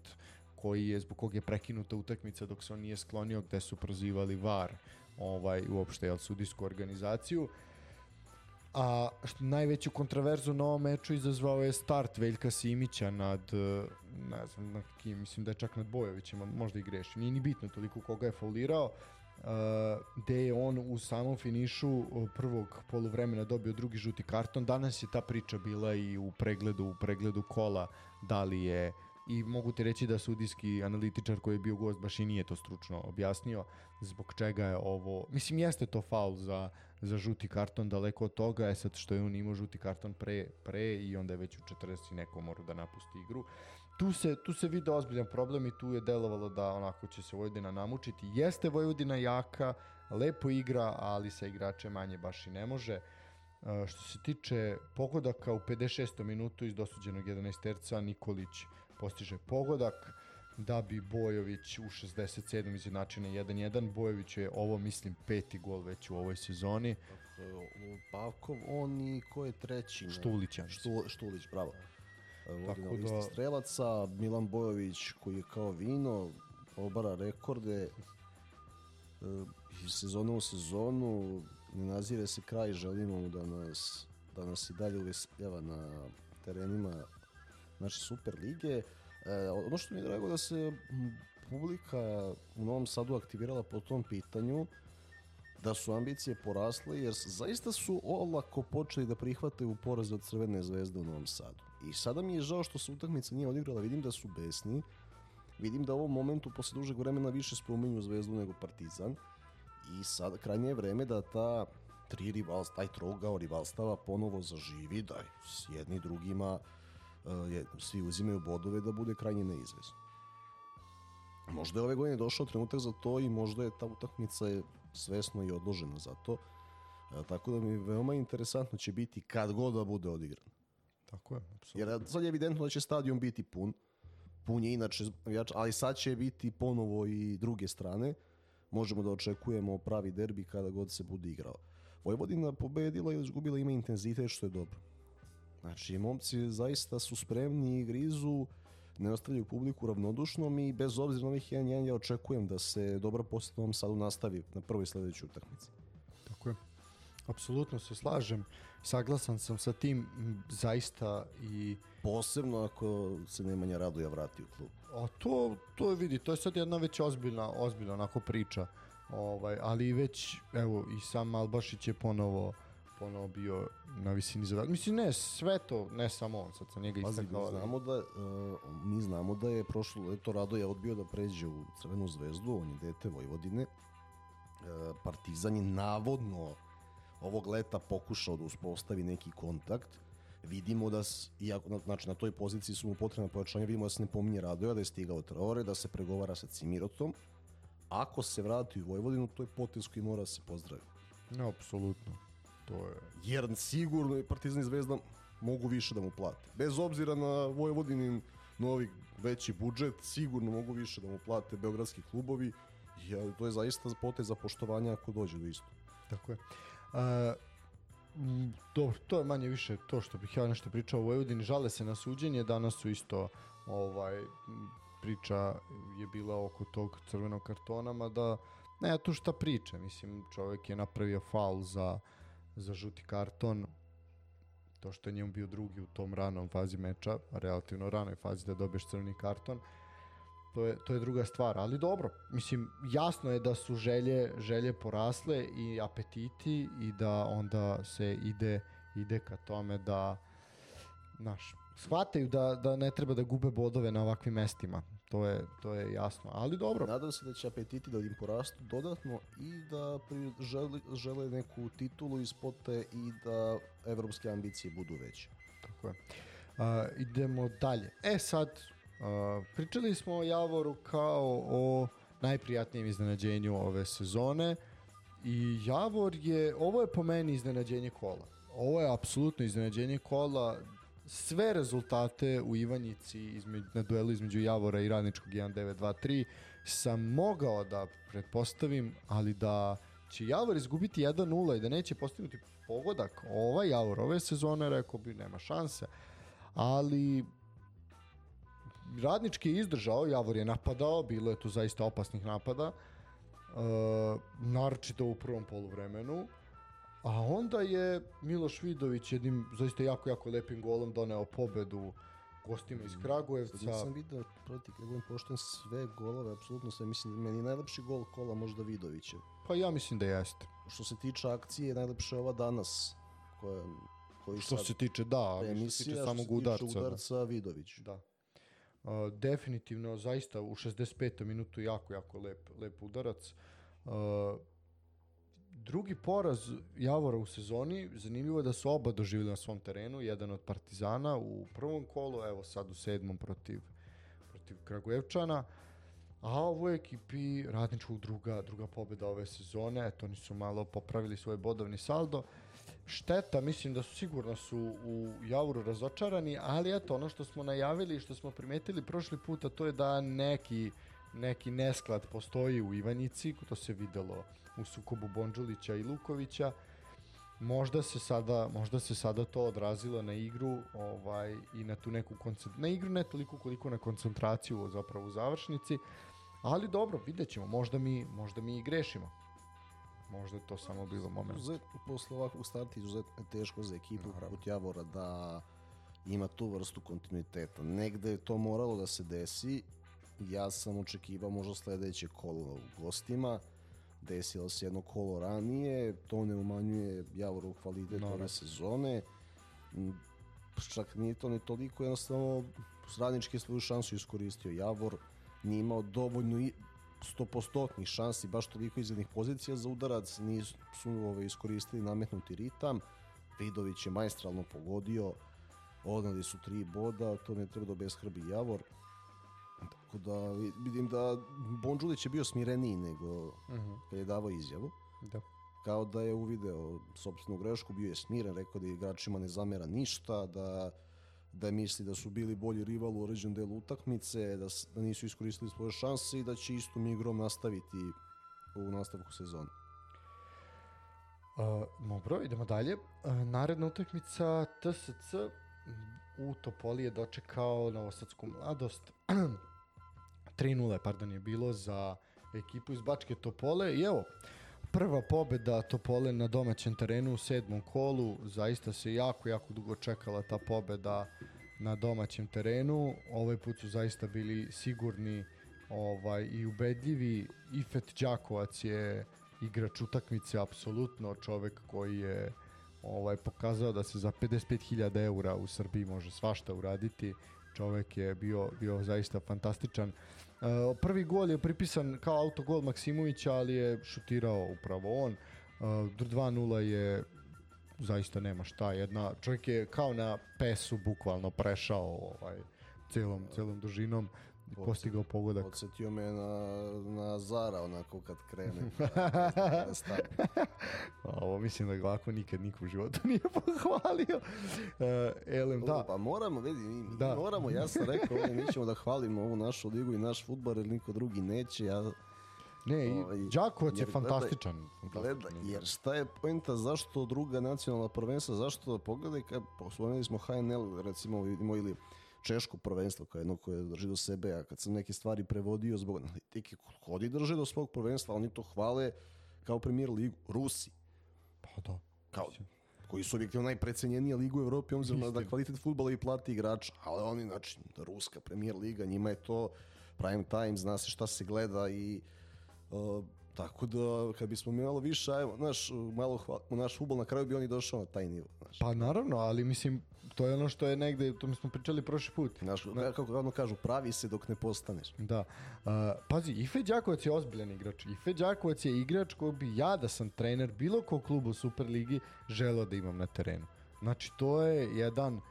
koji je, zbog kog je prekinuta utakmica dok se on nije sklonio, gde su prozivali VAR ovaj, uopšte jel, sudijsku organizaciju. A što, najveću kontraverzu na ovom meču izazvao je start Veljka Simića nad, ne znam, na kim, mislim da je čak nad Bojovićima, možda i greši. Nije ni bitno toliko koga je faulirao, uh, gde je on u samom finišu prvog poluvremena dobio drugi žuti karton. Danas je ta priča bila i u pregledu, u pregledu kola, da li je i mogu ti reći da sudijski analitičar koji je bio gost baš i nije to stručno objasnio zbog čega je ovo, mislim jeste to faul za, za žuti karton daleko od toga, je sad što je on imao žuti karton pre, pre i onda je već u 40 neko mora da napusti igru. Tu se, tu se vide ozbiljan problem i tu je delovalo da onako će se Vojvodina namučiti. Jeste Vojvodina jaka, lepo igra, ali sa igrače manje baš i ne može. Uh, što se tiče pogodaka u 56. minutu iz dosuđenog 11 terca Nikolić postiže pogodak da bi Bojović u 67. izjednačio na 1-1. Bojović je ovo, mislim, peti gol već u ovoj sezoni. Pavkov, on i ko je treći? Štulić. Štu, Štulić, bravo. Listi da... strelaca, Milan Bojović koji je kao vino, obara rekorde e, iz sezone u sezonu, ne nazire se kraj, želimo mu da nas, da nas i dalje uvesljava na terenima znači Super lige. E, ono što mi je drago da se publika u Novom Sadu aktivirala po tom pitanju, da su ambicije porasle, jer zaista su olako počeli da prihvataju poraze od Crvene zvezde u Novom Sadu. I sada mi je žao što se utakmica nije odigrala, vidim da su besni, vidim da u ovom momentu posle dužeg vremena više spominju Zvezdu nego Partizan i sad krajnje je vreme da ta tri rivalstva, taj trogao rivalstava ponovo zaživi, da s jedni drugima je, svi uzimaju bodove da bude krajnje neizvesno. Možda je ove godine došao trenutak za to i možda je ta utakmica je svesno i odložena za to. Uh, tako da mi veoma interesantno će biti kad god da bude odigran. Tako je, apsolutno. Jer sad je evidentno da će stadion biti pun. Pun je inače, ali sad će biti ponovo i druge strane. Možemo da očekujemo pravi derbi kada god se bude igrao. Vojvodina pobedila ili izgubila ima intenzitet što je dobro. Znači, momci zaista su spremni i grizu, ne ostavljaju publiku ravnodušnom i bez obzira na ovih 1-1 ja očekujem da se dobra poseta ovom sadu nastavi na prvoj sledećoj utakmici. Tako je. Apsolutno se slažem. Saglasan sam sa tim zaista i... Posebno ako se Nemanja Radoja vrati u klub. A to, to je vidi, to je sad jedna već ozbiljna, ozbiljna onako priča. Ovaj, ali već, evo, i sam Albašić je ponovo ponovo bio na visini zadatka. Mislim, ne, sve to, ne samo on, sad sam njega Pazi, istakao. mi ali- znamo da, uh, mi znamo da je prošlo leto Radoje odbio da pređe u Crvenu zvezdu, on je dete Vojvodine. Uh, Partizan je navodno ovog leta pokušao da uspostavi neki kontakt. Vidimo da, s, iako, na- znači na toj poziciji su mu potrebna pojačanja, vidimo da se ne pominje Radoja, da je stigao Traore, da se pregovara sa Cimirotom. Ako se vrati u Vojvodinu, to je potez koji mora da se pozdravi. No, apsolutno. To je... jer sigurno je Partizan i Zvezda mogu više da mu plate. Bez obzira na Vojvodinin novi veći budžet, sigurno mogu više da mu plate beogradski klubovi. Ja, to je zaista potez za poštovanje ako dođe do isto. Tako je. A, dobro, to je manje više to što bih ja nešto pričao o Vojvodini. Žale se na suđenje, danas su isto ovaj, priča je bila oko tog crvenog kartona, mada ne, tu šta priča, mislim, čovjek je napravio faul za, za žuti karton, to što je njemu bio drugi u tom ranom fazi meča, relativno ranoj fazi da dobiješ crveni karton, to je, to je druga stvar, ali dobro, mislim, jasno je da su želje, želje porasle i apetiti i da onda se ide, ide ka tome da, znaš, shvataju da, da ne treba da gube bodove na ovakvim mestima, to je, to je jasno, ali dobro, Nadam se da će apetiti da im porastu dodatno i da žele, žele neku titulu iz pote i da evropske ambicije budu veće. Tako je. A, idemo dalje. E sad, a, pričali smo o Javoru kao o najprijatnijem iznenađenju ove sezone i Javor je, ovo je po meni iznenađenje kola. Ovo je apsolutno iznenađenje kola. Sve rezultate u Ivanjici između, na duelu između Javora i Radničkog 1923 sam mogao da pretpostavim, ali da će Javor izgubiti 1-0 i da neće postignuti pogodak ovaj Javor ove sezone, rekao bi nema šanse. Ali Radnički je izdržao, Javor je napadao, bilo je tu zaista opasnih napada, uh, naročito u prvom poluvremenu, a onda je Miloš Vidović jednim zaista jako, jako lepim golom doneo pobedu gostima iz Sad Kragujevca. nisam vidio, proti kad budem pošten, sve golove, apsolutno sve, mislim, meni je najlepši gol kola možda Vidovićev. Pa ja mislim da jeste. Što se tiče akcije, najlepša je ova danas, koja, koji Što sad se tiče, da, ali što se emisija, tiče samog se tiče udarca. da. udarca Vidović. Da. Uh, definitivno, zaista u 65. minutu jako, jako lep, lep udarac. Uh, drugi poraz Javora u sezoni, zanimljivo je da su oba doživjeli na svom terenu, jedan od Partizana u prvom kolu, evo sad u sedmom protiv, protiv Kragujevčana, a ovoj ekipi radničkog druga, druga pobjeda ove sezone, eto oni su malo popravili svoj bodovni saldo. Šteta, mislim da su sigurno su u Javuru razočarani, ali eto ono što smo najavili i što smo primetili prošli puta, to je da neki neki nesklad postoji u Ivanjici, to se videlo u sukobu Bonđulića i Lukovića. Možda se sada, možda se sada to odrazilo na igru, ovaj i na tu neku koncent... na igru ne toliko koliko na koncentraciju zapravo u završnici. Ali dobro, vidjet ćemo, možda mi, možda mi i grešimo. Možda je to samo bilo moment. Uzet, posle ovakvog starta izuzetno je teško za ekipu poput Javora da ima tu vrstu kontinuiteta. Negde je to moralo da se desi. Ja sam očekivao možda sledeće kolo u gostima. Desilo se jedno kolo ranije. To ne umanjuje Javorov kvalitet Naravno. ove sezone. M, Čak nije to ni toliko, jednostavno Radnički je svoju šansu iskoristio. Javor nije imao dovoljno 100% šansi, baš toliko izglednih pozicija za udarac, nisu su, ove, iskoristili nametnuti ritam. Vidović je majstralno pogodio, odnali su tri boda, to ne treba da obeshrbi Javor. Tako da vi- vidim da Bonđulić je bio smireniji nego Mhm, kad je davao izjavu. Da. Kao da je uvideo sobstvenu grešku, bio je smiren, rekao da igračima ne zamera ništa, da da misli da su bili bolji rival u uređenom delu utakmice, da, da nisu iskoristili svoje šanse i da će istom igrom nastaviti u nastavku sezone. Uh, dobro, idemo dalje. Uh, naredna utakmica TSC u Topoli je dočekao Novosadsku mladost. 3-0, pardon, je bilo za ekipu iz Bačke Topole i evo, prva pobeda Topole na domaćem terenu u sedmom kolu, zaista se jako, jako dugo čekala ta pobeda na domaćem terenu. Ovaj put su zaista bili sigurni ovaj i ubedljivi. Ifet Đakovac je igrač utakmice apsolutno čovek koji je ovaj, pokazao da se za 55.000 eura u Srbiji može svašta uraditi. Čovek je bio, bio zaista fantastičan. Uh, prvi gol je pripisan kao autogol Maksimovića, ali je šutirao upravo on. Uh, 2-0 je zaista nema šta. Jedna, čovjek je kao na pesu bukvalno prešao ovaj, celom, celom dužinom postigao pogodak. Podsjetio me na, na Zara, onako kad krene. da, da stane. Ovo mislim da ga ovako nikad niko u životu nije pohvalio. Uh, elem, da. Pa moramo, vidi, mi, Da. moramo, ja sam rekao, ovdje, mi ćemo da hvalimo ovu našu ligu i naš futbol, jer niko drugi neće, ja Ne, Ovaj, Đakovac je jer gledaj- fantastičan. Gleda, fantastičan jer šta je poenta, zašto druga nacionalna prvenstva, zašto, pogledaj, kad spomenuli smo HNL, recimo, vidimo, ili Češko prvenstvo, kao jedno koje drži do sebe, a kad sam neke stvari prevodio zbog analitike, hodi drže do svog prvenstva, oni to hvale kao premijer ligu, Rusi, Pa da. kao, koji su objektivno najprecenjenija liga u Evropi, obzirom na da kvalitet futbola i plati igrača, ali oni, znači, Ruska premijer liga, njima je to prime time, zna se šta se gleda i uh, tako da kad bismo mi malo više, ajmo, znaš, malo hva, u naš futbol na kraju bi oni došao na taj nivo, znaš. Pa naravno, ali mislim, to je ono što je negde, to mi smo pričali prošli put. Znaš, kako ono kažu, pravi se dok ne postaneš. Da. Uh, pazi, Ife Đakovac je ozbiljan igrač. Ife Đakovac je igrač koji bi ja da sam trener bilo kog kluba u Superligi želeo da imam na terenu. Znači, to je jedan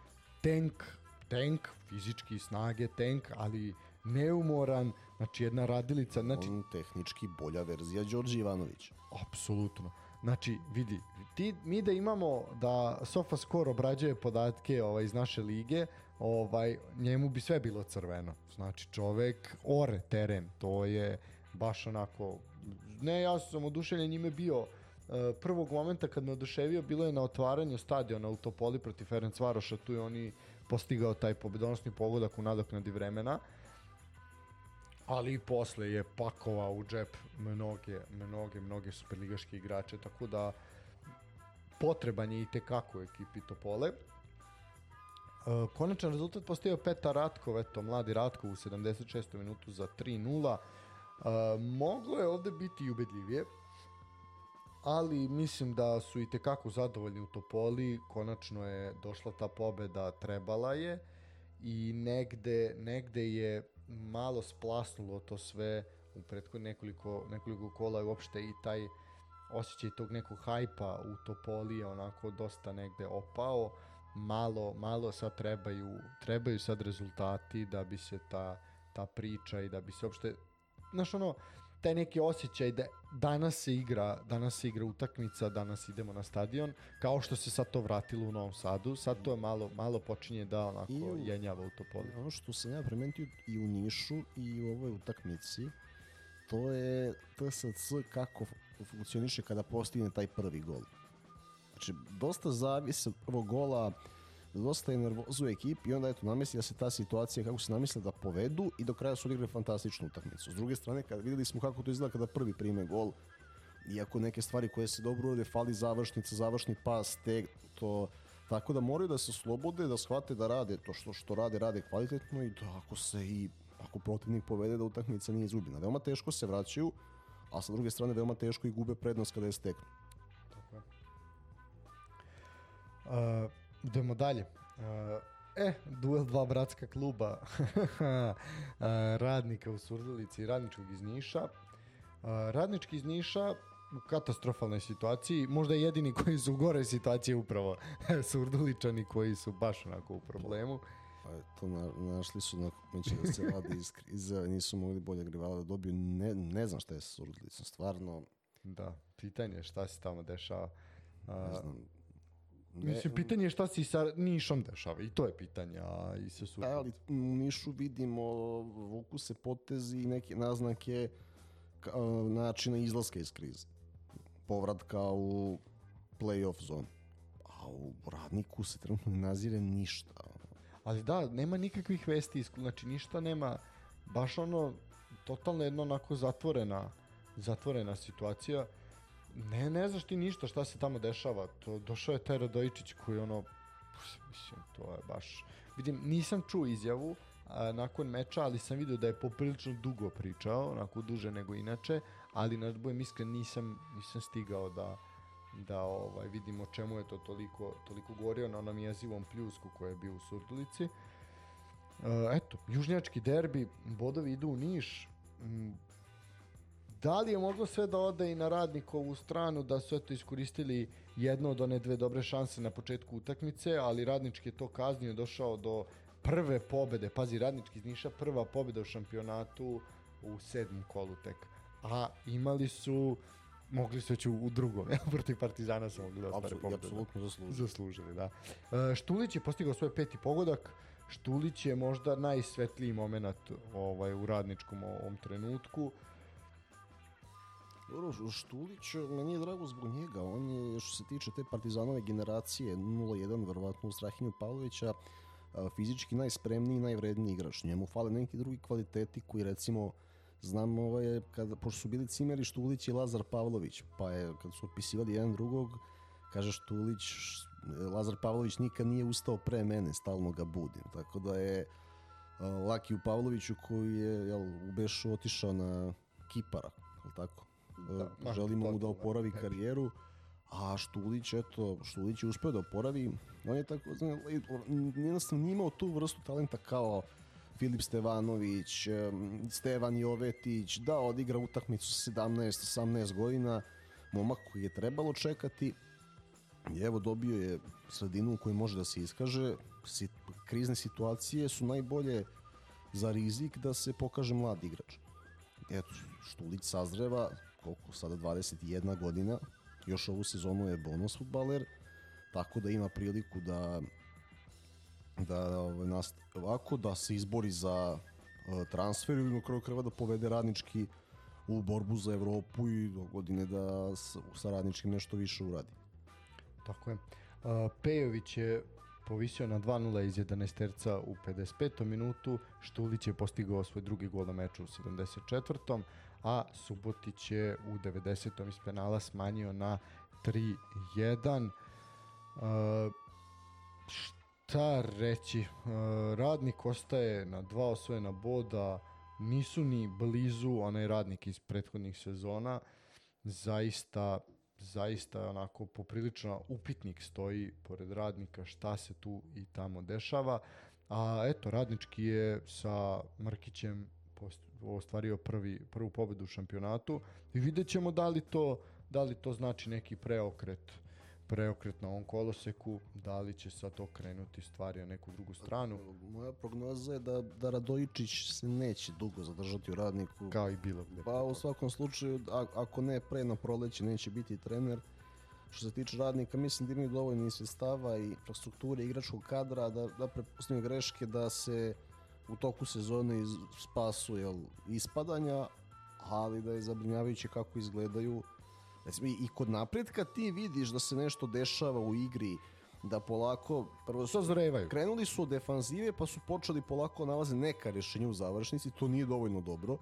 tank, tank, fizički snage tank, ali neumoran, znači jedna radilica, znači On tehnički bolja verzija Đorđe Ivanović. Apsolutno. Znači, vidi, ti, mi da imamo da SofaScore obrađuje podatke ovaj, iz naše lige, ovaj, njemu bi sve bilo crveno. Znači, čovek ore teren, to je baš onako... Ne, ja sam oduševljen njime bio e, prvog momenta kad me oduševio bilo je na otvaranju stadiona u Topoli protiv Ferencvaroša, tu je oni postigao taj pobedonosni pogodak u nadoknadi vremena ali i posle je pakovao u džep mnoge, mnoge, mnoge superligaške igrače, tako da potreban je i tekako ekipi Topole. E, konačan rezultat postavio Petar Ratkov, eto, mladi Ratkov u 76. minutu za 3-0. E, moglo je ovde biti i ubedljivije, ali mislim da su i tekako zadovoljni u Topoli, konačno je došla ta pobeda, trebala je i negde, negde je malo splasnulo to sve u prethodnih nekoliko, nekoliko kola i uopšte i taj osjećaj tog nekog hajpa u Topoli je onako dosta negde opao. Malo, malo sad trebaju trebaju sad rezultati da bi se ta, ta priča i da bi se uopšte znaš ono taj neki osjećaj da danas se igra, danas se igra utakmica, danas idemo na stadion, kao što se sad to vratilo u Novom Sadu, sad to je malo, malo počinje da onako I u- jenjava u Topoli. Ono što sam ja primetio i u Nišu i u ovoj utakmici, to je TSC kako fu- funkcioniše kada postigne taj prvi gol. Znači, dosta zavisi od gola, dosta je nervozu u ekipi i onda eto namesila se ta situacija kako se namisle da povedu i do kraja su odigrali fantastičnu utakmicu. S druge strane, kad videli smo kako to izgleda kada prvi prime gol, iako neke stvari koje se dobro urade, fali završnica, završni pas, teg, to tako da moraju da se slobode, da shvate da rade to što što rade, rade kvalitetno i da ako se i ako protivnik povede da utakmica nije izgubljena. Veoma teško se vraćaju, a sa druge strane veoma teško i gube prednost kada je steknu. Uh, idemo dalje. Uh, e, duel dva bratska kluba uh, radnika u Surdulici i radničkog iz Niša. Uh, radnički iz Niša u katastrofalnoj situaciji, možda jedini koji su u gore situaciji upravo Surduličani koji su baš onako u problemu. Pa to na, našli su na meće da se vade iz krize, nisu mogli bolje rivala da dobiju. Ne, ne znam šta je sa Surdulicom, stvarno. Da, pitanje je šta se tamo dešava. Ne znam. Mislim, pitanje je šta se sa Nišom dešava i to je pitanje, a i sa Da, Surdulicom. ali u Nišu vidimo, vuku se potezi i neke naznake ka, načina izlaska iz krize. Povratka u play-off zonu. A u radniku se trenutno ne nazire ništa. Ali da, nema nikakvih vesti, znači ništa nema, baš ono, totalno jedno onako zatvorena, zatvorena situacija. Ne, ne znaš ti ništa šta se tamo dešava. To, došao je taj Radojičić koji ono, mislim, to je baš... Vidim, nisam čuo izjavu a, nakon meča, ali sam vidio da je poprilično dugo pričao, onako duže nego inače, ali na budem iskren nisam, nisam stigao da, da ovaj vidimo čemu je to toliko, toliko gorio na onom jezivom pljusku koji je bio u Surdulici. E, eto, južnjački derbi, bodovi idu u Niš. Da li je moglo sve da ode i na radnikovu stranu, da su eto iskoristili jedno od one dve dobre šanse na početku utakmice, ali radnički je to kaznio, došao do prve pobede. Pazi, radnički iz Niša prva pobeda u šampionatu u sedmom kolu tek. A imali su mogli su već u, u drugom, ja, protiv Partizana su mogli da ostvare Apsolutno, pobedu. apsolutno zaslužio. Zaslužili, da. E, Štulić je postigao svoj peti pogodak. Štulić je možda najsvetliji moment ovaj, u radničkom ovom trenutku. Dobro, Štulić, meni je drago zbog njega. On je, što se tiče te partizanove generacije 0-1, verovatno u Strahinju Pavlovića, fizički najspremniji i najvredniji igrač. Njemu fale neki drugi kvaliteti koji recimo znam ovaj, kada, pošto su bili Cimeri Štulić i Lazar Pavlović, pa je kad su opisivali jedan drugog, kaže Štulić, Lazar Pavlović nikad nije ustao pre mene, stalno ga budim. Tako da je Lakiju Pavloviću koji je jel, u Bešu otišao na Kipara, je tako? Da, ma, želimo mu da oporavi da. karijeru a Štulić, eto, Štulić je uspeo da oporavi on je tako, znam, jednostavno nije imao tu vrstu talenta kao Filip Stevanović, Stevan Jovetić, da odigra utakmicu sa 17-18 godina, momak koji je trebalo čekati i evo dobio je sredinu u kojoj može da se iskaže. Krizne situacije su najbolje za rizik da se pokaže mlad igrač. Eto, Štulić sazreva, koliko sada 21 godina, još ovu sezonu je bonus futbaler, tako da ima priliku da da ovaj, nastavi ovako, da se izbori za uh, transfer ili na kraju kreva da povede radnički u borbu za Evropu i do godine da s, sa radničkim nešto više uradi. Tako je. Uh, Pejović je povisio na 2-0 iz 11 terca u 55. minutu, Štulić je postigao svoj drugi gol na meču u 74. a Subotić je u 90. iz penala smanjio na 3-1. Uh, šta reći? Uh, radnik ostaje na dva osvojena boda, nisu ni blizu onaj radnik iz prethodnih sezona. Zaista zaista onako poprilično upitnik stoji pored radnika šta se tu i tamo dešava. A eto, radnički je sa Mrkićem ostvario prvi, prvu pobedu u šampionatu i vidjet ćemo da li to, da li to znači neki preokret preokret na ovom koloseku, da li će sad to krenuti stvari na neku drugu stranu, Moja prognoza je da, da Radojičić se neće dugo zadržati u radniku. kao i bilo gde. Pa u svakom slučaju, ako ne pre na proleće, neće biti trener. Što se tiče radnika, mislim da imaju dovoljno i sredstava i infrastrukture igračkog kadra da, da prepustimo greške da se u toku sezone iz, spasu jel, ispadanja, ali da je zabrinjavajuće kako izgledaju. Recimo, i, kod napretka ti vidiš da se nešto dešava u igri, da polako, prvo su, Sazrevaju. krenuli su od defanzive pa su počeli polako nalaze neka rešenja u završnici, to nije dovoljno dobro.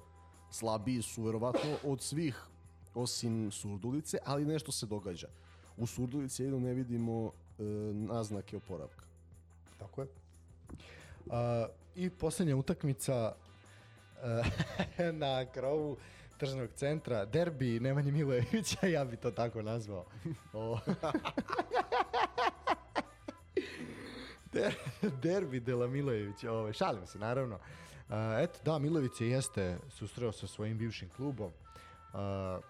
Slabiji su verovatno od svih osim Surdulice, ali nešto se događa. U Surdulici jedino ne vidimo e, naznake oporavka. Tako je. A, I poslednja utakmica e, na krovu tržnog centra, derbi Nemanje Milojevića, ja bi to tako nazvao. Derbi Dela Milojevića, ovaj, šalim se naravno. A, eto, da, Milojević se jeste susreo sa svojim bivšim klubom. A,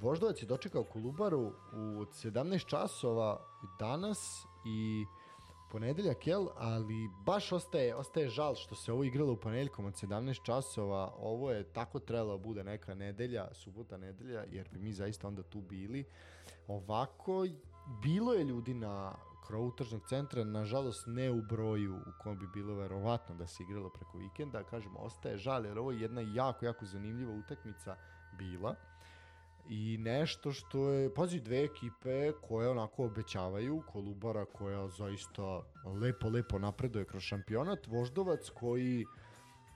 Voždovac je dočekao Kolubaru u 17 časova danas i ponedeljak, jel? Ali baš ostaje, ostaje žal što se ovo igralo u ponedeljkom od 17 časova. Ovo je tako trebalo da bude neka nedelja, subota nedelja, jer bi mi zaista onda tu bili. Ovako, bilo je ljudi na krovu tržnog centra, nažalost ne u broju u kom bi bilo verovatno da se igralo preko vikenda. Kažem, ostaje žal, jer ovo je jedna jako, jako zanimljiva utakmica bila i nešto što je, pazi, dve ekipe koje onako obećavaju, Kolubara koja zaista lepo, lepo napreduje kroz šampionat, Voždovac koji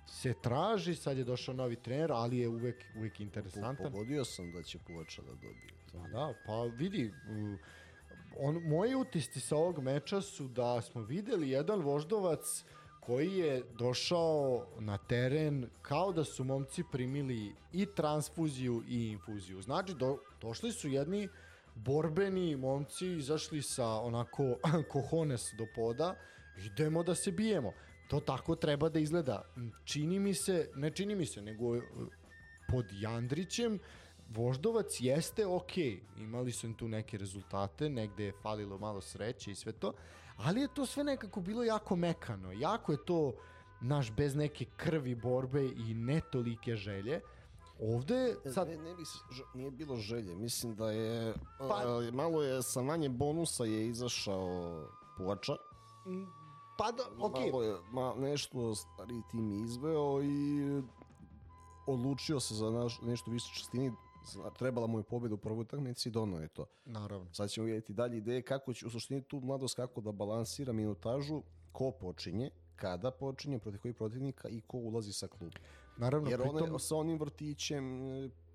se traži, sad je došao novi trener, ali je uvek, uvek interesantan. Pogodio sam da će Puvača da dobije. To. Pa da, pa vidi, on, moji utisci sa ovog meča su da smo videli jedan voždovac koji je došao na teren kao da su momci primili i transfuziju i infuziju. Znači, do, došli su jedni borbeni momci izašli sa onako kohones do poda, idemo da se bijemo. To tako treba da izgleda. Čini mi se, ne čini mi se, nego e, pod Jandrićem Voždovac jeste ok, imali su im tu neke rezultate, negde je falilo malo sreće i sve to, ali je to sve nekako bilo jako mekano, jako je to naš bez neke krvi borbe i ne tolike želje. Ovde sad... Ne, ne bi, nije bilo želje, mislim da je pa... a, malo je sa manje bonusa je izašao Puača. Pa da, ok. Malo je ma, nešto stari tim izveo i odlučio se za naš, nešto više čestini trebala mu je pobjeda u prvoj utakmici i dono je to. Naravno. Sad ćemo vidjeti dalje ideje kako će u suštini tu mladost kako da balansira minutažu, ko počinje, kada počinje, protiv kojih protivnika i ko ulazi sa klubu. Naravno, Jer pritom... one, sa onim vrtićem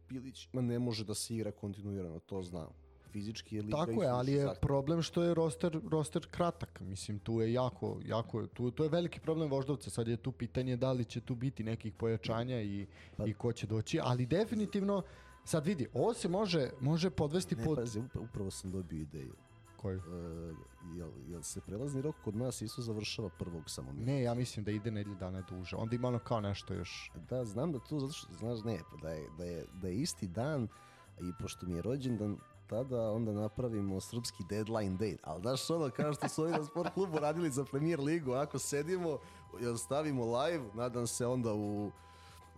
Pilić ma ne može da se igra kontinuirano, to znam. Fizički je liga Tako je, ali je zahtjeva. problem što je roster, roster kratak. Mislim, tu je jako, jako, tu, to je veliki problem Voždovca. Sad je tu pitanje da li će tu biti nekih pojačanja i, pa, i ko će doći, ali definitivno Sad vidi, ovo se može, može podvesti ne, pod... Pazi, upravo sam dobio ideju. Koju? Uh, jel, jel se prelazni rok kod nas isto završava prvog samo mi? Ne, ja mislim da ide nedelju dana duže. Onda ima ono kao nešto još. Da, znam da tu, zato što, znaš, ne, pa da je, da je, da je isti dan i pošto mi je rođendan, tada onda napravimo srpski deadline date. Ali znaš ono, kao što su ovi na sport klubu radili za premier ligu, ako sedimo, stavimo live, nadam se onda u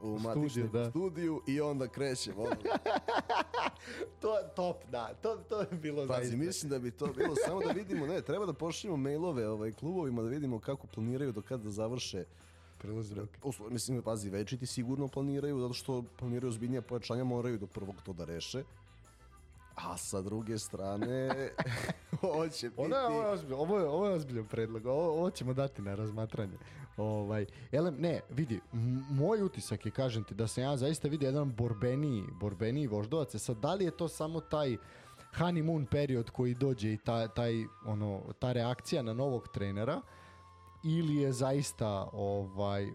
u matičnom da. studiju i onda krećemo. to je top, da. To, to je bilo Pazi, zaista. mislim da bi to bilo samo da vidimo, ne, treba da pošaljemo mailove ovaj, klubovima da vidimo kako planiraju do kada da završe prelaz rok. Mislim, pazi, večiti sigurno planiraju, zato što planiraju zbiljnija pojačanja, moraju do prvog to da reše. A sa druge strane, ovo će biti... Je, ovo je, ozbiljan, ovo je, ovo je ozbiljan predlog, ovo, ovo ćemo dati na razmatranje. Ovaj, elem, ne, vidi, moj utisak je, kažem ti, da sam ja zaista vidio jedan borbeniji, borbeniji voždovac. E sad, da li je to samo taj honeymoon period koji dođe i ta, taj, ono, ta reakcija na novog trenera, ili je zaista ovaj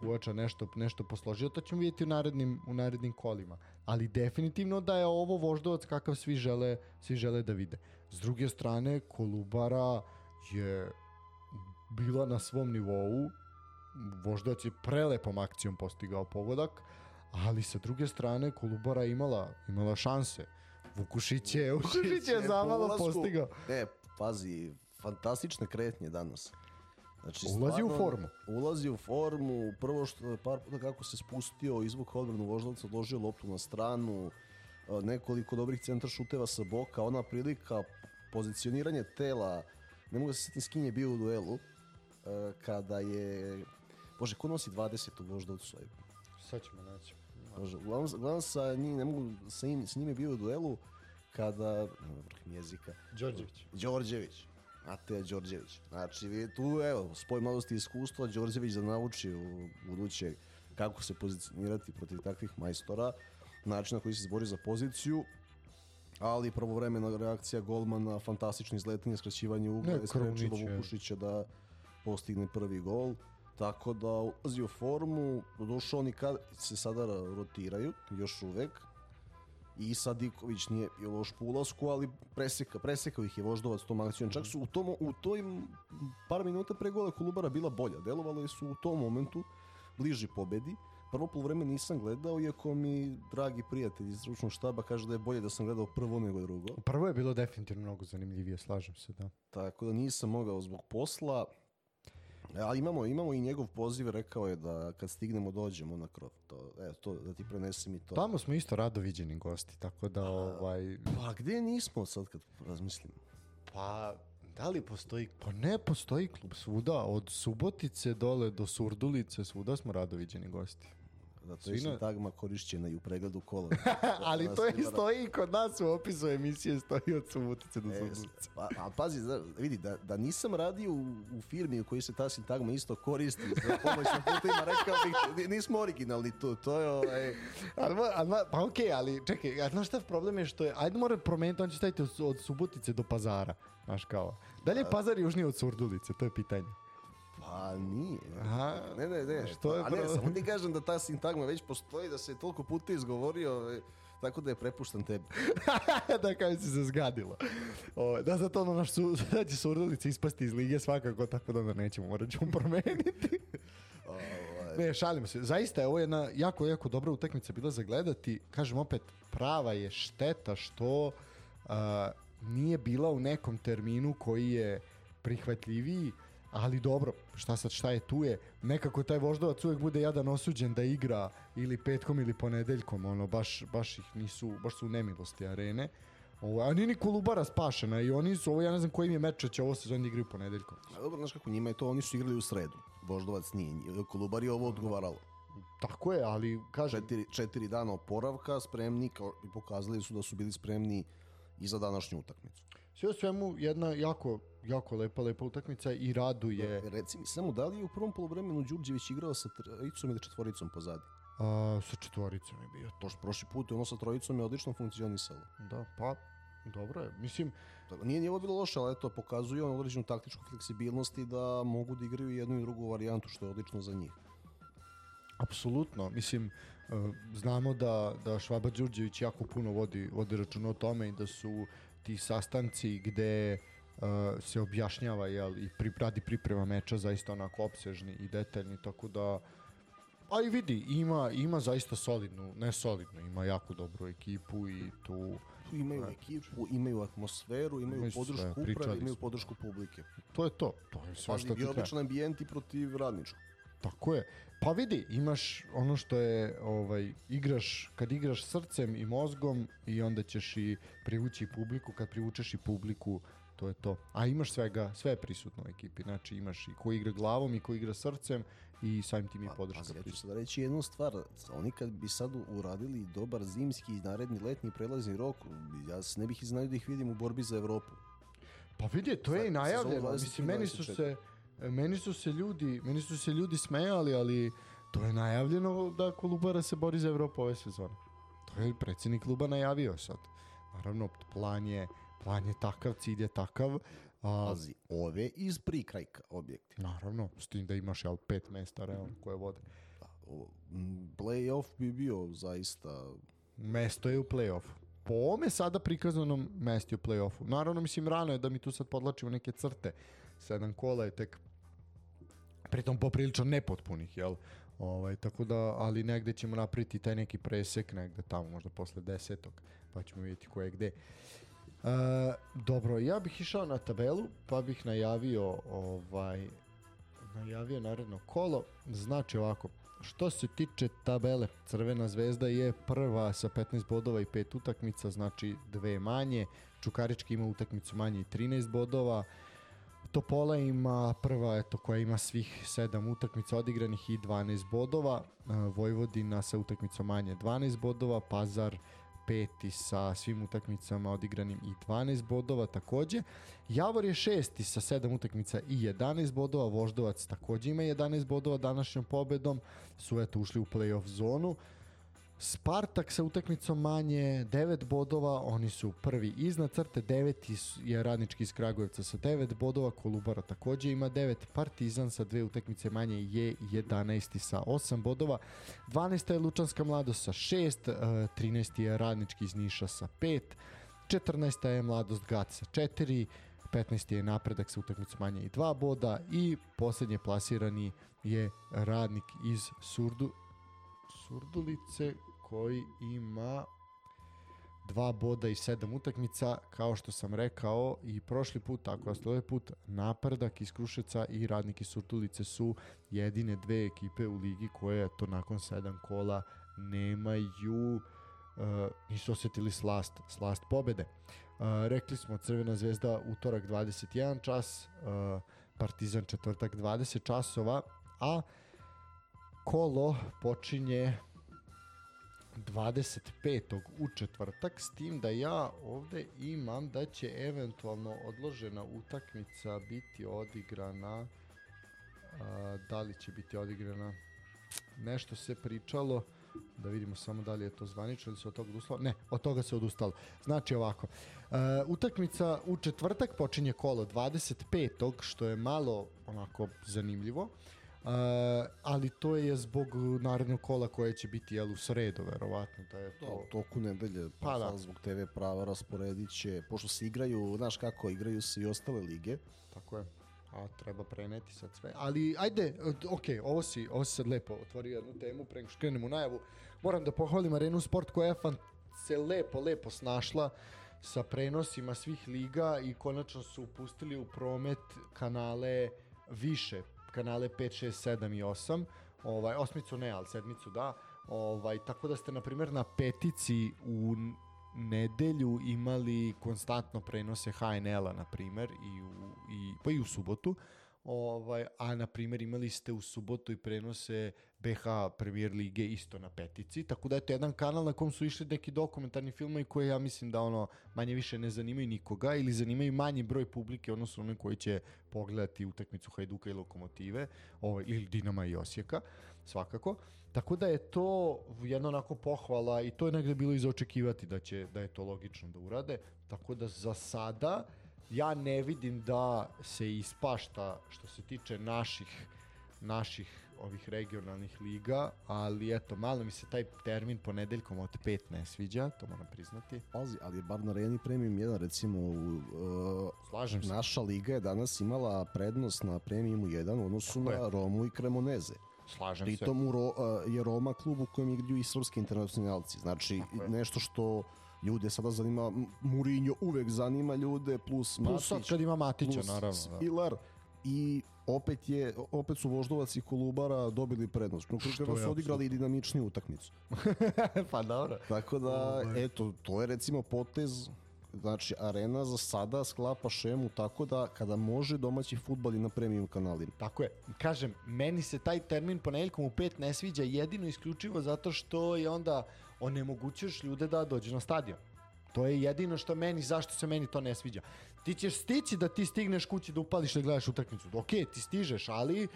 Puača nešto nešto posložio, to ćemo vidjeti u narednim u narednim kolima. Ali definitivno da je ovo voždovac kakav svi žele svi žele da vide. S druge strane Kolubara je bila na svom nivou. Voždovac je prelepom akcijom postigao pogodak, ali sa druge strane Kolubara imala imala šanse. Vukušić je, Vukušić je zamalo postigao. E, pazi, fantastične kretnje danas. Znači, ulazi u formu. Ulazi u formu, prvo što par puta kako se spustio, izvuk odbranu voždovca, odložio loptu na stranu, nekoliko dobrih centra šuteva sa boka, ona prilika, pozicioniranje tela, ne mogu da se sjetim s kim je bio u duelu, kada je, bože, ko nosi 20 u voždovcu? Sad ćemo naći. Bože, uglavnom, uglavnom sa njim, ne mogu, sa njim, s njim je bio u duelu, kada, vrh jezika. Đorđević. Đorđević Mateja Đorđević. Znači, tu, evo, spoj mladosti i iskustva, Đorđević da nauči u buduće kako se pozicionirati protiv takvih majstora, način na koji se zbori za poziciju, ali pravovremena reakcija golmana, fantastično izletanje, skraćivanje ugla, sprečilo Vukušića da postigne prvi gol. Tako da ulazi u formu, došao oni kad se sada rotiraju, još uvek, i Sadiković nije bio loš po ulasku, ali preseka, presekao ih je Voždovac tom akcijom. Čak su u, tom, u toj par minuta pre gola Kolubara bila bolja. Delovali su u tom momentu bliži pobedi. Prvo polovreme nisam gledao, iako mi dragi prijatelj iz stručnog štaba kaže da je bolje da sam gledao prvo nego drugo. Prvo je bilo definitivno mnogo zanimljivije, slažem se, da. Tako da nisam mogao zbog posla. A imamo, imamo i njegov poziv, rekao je da kad stignemo dođemo na krov. To, evo, to, da ti prenesem i to. Tamo smo isto rado viđeni gosti, tako da... ovaj... Pa gde nismo sad kad razmislim? Pa da li postoji... Pa ne postoji klub svuda, od Subotice dole do Surdulice, svuda smo rado viđeni gosti. Da, to je sintagma korišćena i u pregledu kola. Ali to je stoji i kod nas u opisu emisije, stoji od Subotice do Subotice. Pa, a pazi, vidi, da, da nisam radio u, u firmi u kojoj se ta sintagma isto koristi za pomoć na putima, rekao bih, nismo originalni tu, to je ovaj... ali, ali, pa okej, okay, ali čekaj, a znaš šta problem je što je, ajde mora promeniti, on će staviti od, od Subotice do Pazara, znaš kao. Da li je Pazar južniji od Surdulice, to je pitanje. Pa nije. Aha, Ne, ne, ne. Što je A ne, samo ti kažem da ta sintagma već postoji, da se je toliko puta izgovorio, e, tako da je prepuštan tebi. da kao si se zgadilo. O, da, zato ono naš su, da će surdulice ispasti iz lige svakako, tako da onda nećemo, morat ćemo promeniti. Ovaj, Ne, šalim se. Zaista je ovo jedna jako, jako dobra utakmica bila za gledati. Kažem opet, prava je šteta što a, nije bila u nekom terminu koji je prihvatljiviji, ali dobro, šta sad, šta je tu je. Nekako taj voždovac uvek bude jadan osuđen da igra ili petkom ili ponedeljkom, ono, baš, baš ih nisu, baš su u nemilosti arene. Ovo, a nije ni Kolubara spašena i oni su, ovo ja ne znam koji im je meč, će ovo sezon igraju ponedeljkom. a dobro, znaš kako njima je to, oni su igrali u sredu. Voždovac nije. Kolubar je ovo odgovaralo. Tako je, ali kažem, Četiri, četiri dana oporavka, spremni, kao, i pokazali su da su bili spremni i za današnju utakmicu. Sve u svemu jedna jako, jako lepa, lepa utakmica i raduje Reci mi samo, da li je u prvom polovremenu Đurđević igrao sa trojicom ili četvoricom pozadi? a, sa četvoricom je bio. To što prošli put ono sa trojicom je odlično funkcionisalo. Da, pa dobro je. Mislim, Tako, nije ni ovo bilo loše, ali eto, pokazuje on određenu taktičku fleksibilnost i da mogu da igraju jednu i drugu varijantu, što je odlično za njih. apsolutno. Mislim, e, znamo da, da Švaba Đurđević jako puno vodi, vodi računa o tome i da su ti sastanci gde e, se objašnjava jel, i pri, radi priprema meča zaista onako opsežni i detaljni, tako da A i vidi, ima, ima zaista solidnu, ne solidnu, ima jako dobru ekipu i tu imaju ekipu, imaju atmosferu, imaju Imaju sve, podršku pričali uprave, imaju podršku publike. to je to. To je sve što ti treba. odličan ambijent i protiv radničkog. Tako je. Pa vidi, imaš ono što je, ovaj, igraš, kad igraš srcem i mozgom i onda ćeš i privući publiku, kad privučeš i publiku, to je to. A imaš svega, sve je prisutno u ekipi, znači imaš i ko igra glavom i ko igra srcem i samim tim i Pa, podrška pazi, ja ću prisutna. sad reći jednu stvar. Oni kad bi sad uradili dobar zimski i naredni letnji prelazni rok, ja se ne bih iznaju da ih vidim u borbi za Evropu. Pa vidi, to je i najavljeno. Mislim, meni su 23-24. se meni su se ljudi, meni su se ljudi smejali, ali to je najavljeno da Kolubara se bori za Evropu ove sezone. To je predsjednik kluba najavio sad. Naravno, plan je, plan je takav, cilj je takav. A, Pazi, ove iz prikrajka objekti. naravno, s tim da imaš jel, pet mesta realno koje vode. M, Playoff bi bio zaista... Mesto je u play-offu. Po ovome sada prikazanom mesto je u play-offu. Naravno, mislim, rano je da mi tu sad podlačimo neke crte. Sedam kola je tek pritom poprilično nepotpunih, jel? Ovaj, tako da, ali negde ćemo napraviti taj neki presek, negde tamo, možda posle desetog, pa ćemo vidjeti ko je gde. E, dobro, ja bih išao na tabelu, pa bih najavio ovaj, najavio naredno kolo. Znači ovako, što se tiče tabele, Crvena zvezda je prva sa 15 bodova i 5 utakmica, znači dve manje. Čukarički ima utakmicu manje i 13 bodova. Topola ima prva, eto, koja ima svih 7 utakmica odigranih i 12 bodova. E, Vojvodina sa utakmicom manje 12 bodova. Pazar peti sa svim utakmicama odigranim i 12 bodova takođe. Javor je šesti sa 7 utakmica i 11 bodova, Voždovac takođe ima 11 bodova današnjom pobedom, su eto ušli u playoff zonu. Spartak sa utakmicom manje 9 bodova, oni su prvi iznad crte, deveti su- je radnički iz Kragujevca sa 9 bodova, Kolubara takođe ima 9, Partizan sa dve utakmice manje je 11 sa 8 bodova, 12. je Lučanska mladost sa 6, eh, 13. je radnički iz Niša sa 5, 14. je mladost Gat sa 4, 15. je napredak sa utakmicom manje i 2 boda i poslednje plasirani je radnik iz Surdu, Surdulice koji ima dva boda i sedam utakmica, kao što sam rekao i prošli put, tako da ovaj put, napredak iz Krušeca i radnik iz Surdulice su jedine dve ekipe u ligi koje to nakon sedam kola nemaju uh, nisu osetili slast, slast pobede. Uh, rekli smo Crvena zvezda utorak 21 čas, uh, Partizan četvrtak 20 časova, a kolo počinje 25. u četvrtak, s tim da ja ovde imam da će eventualno odložena utakmica biti odigrana a, da li će biti odigrana nešto se pričalo Da vidimo samo da li je to zvanično ili se od toga odustalo. Ne, od toga se odustalo. Znači ovako, uh, utakmica u četvrtak počinje kolo 25. što je malo onako zanimljivo. Uh, ali to je zbog narednog kola koje će biti jel, u sredu, verovatno. Da je Da, to... u toku nedelje, Pa pa da. da. zbog TV prava rasporedit će, pošto se igraju, znaš kako, igraju se i ostale lige, Tako je. A treba preneti sad sve. Ali ajde, ok, ovo si, ovo si sad lepo otvorio jednu temu pre što krenemo u najavu. Moram da pohvalim Arenu Sport koja je fan se lepo, lepo snašla sa prenosima svih liga i konačno su pustili u promet kanale više, kanale 5, 6, 7 i 8. Ovaj, osmicu ne, ali sedmicu da. Ovaj, tako da ste, na primjer, na petici u nedelju imali konstantno prenose HNL-a, na primjer, i u, i, pa i u subotu. Ovaj, a na primjer imali ste u subotu i prenose BH Premier Lige isto na petici, tako da je to jedan kanal na kom su išli neki dokumentarni filmovi koji ja mislim da ono manje više ne zanimaju nikoga ili zanimaju manji broj publike odnosno one koji će pogledati utakmicu Hajduka i Lokomotive ovaj, ili Dinama i Osijeka svakako. Tako da je to jedna onako pohvala i to je negde bilo i za očekivati da će da je to logično da urade. Tako da za sada ja ne vidim da se ispašta što se tiče naših naših ovih regionalnih liga, ali eto, malo mi se taj termin ponedeljkom od 5 ne sviđa, to moram priznati. pazi, ali je bar na Areni Premium 1, recimo, uh, Slažem se. naša liga je danas imala prednost na Premiumu 1 u odnosu na Romu i Cremoneze. Slažem se. Pritom u Ro, uh, je Roma klub u kojem igraju i srpski internacionalci. Znači, nešto što ljude sada zanima, Mourinho uvek zanima ljude, plus Plus sad Matić, kad ima Matića, plus naravno. Da. Spilar i opet je opet su Voždovac i Kolubara dobili prednost. No, je su odigrali dinamičniju utakmicu. pa dobro. Tako da, Ovaj. eto, to je recimo potez Znači, Arena za sada sklapa šemu tako da kada može domaći futbal i na premium kanalima. Tako je. Kažem, meni se taj termin ponedeljkom u 5 ne sviđa jedino isključivo zato što je onda onemogućuješ ljude da dođu na stadion. To je jedino što meni, zašto se meni to ne sviđa. Ti ćeš stići da ti stigneš kući da upališ da gledaš utakmicu. Ok, ti stižeš, ali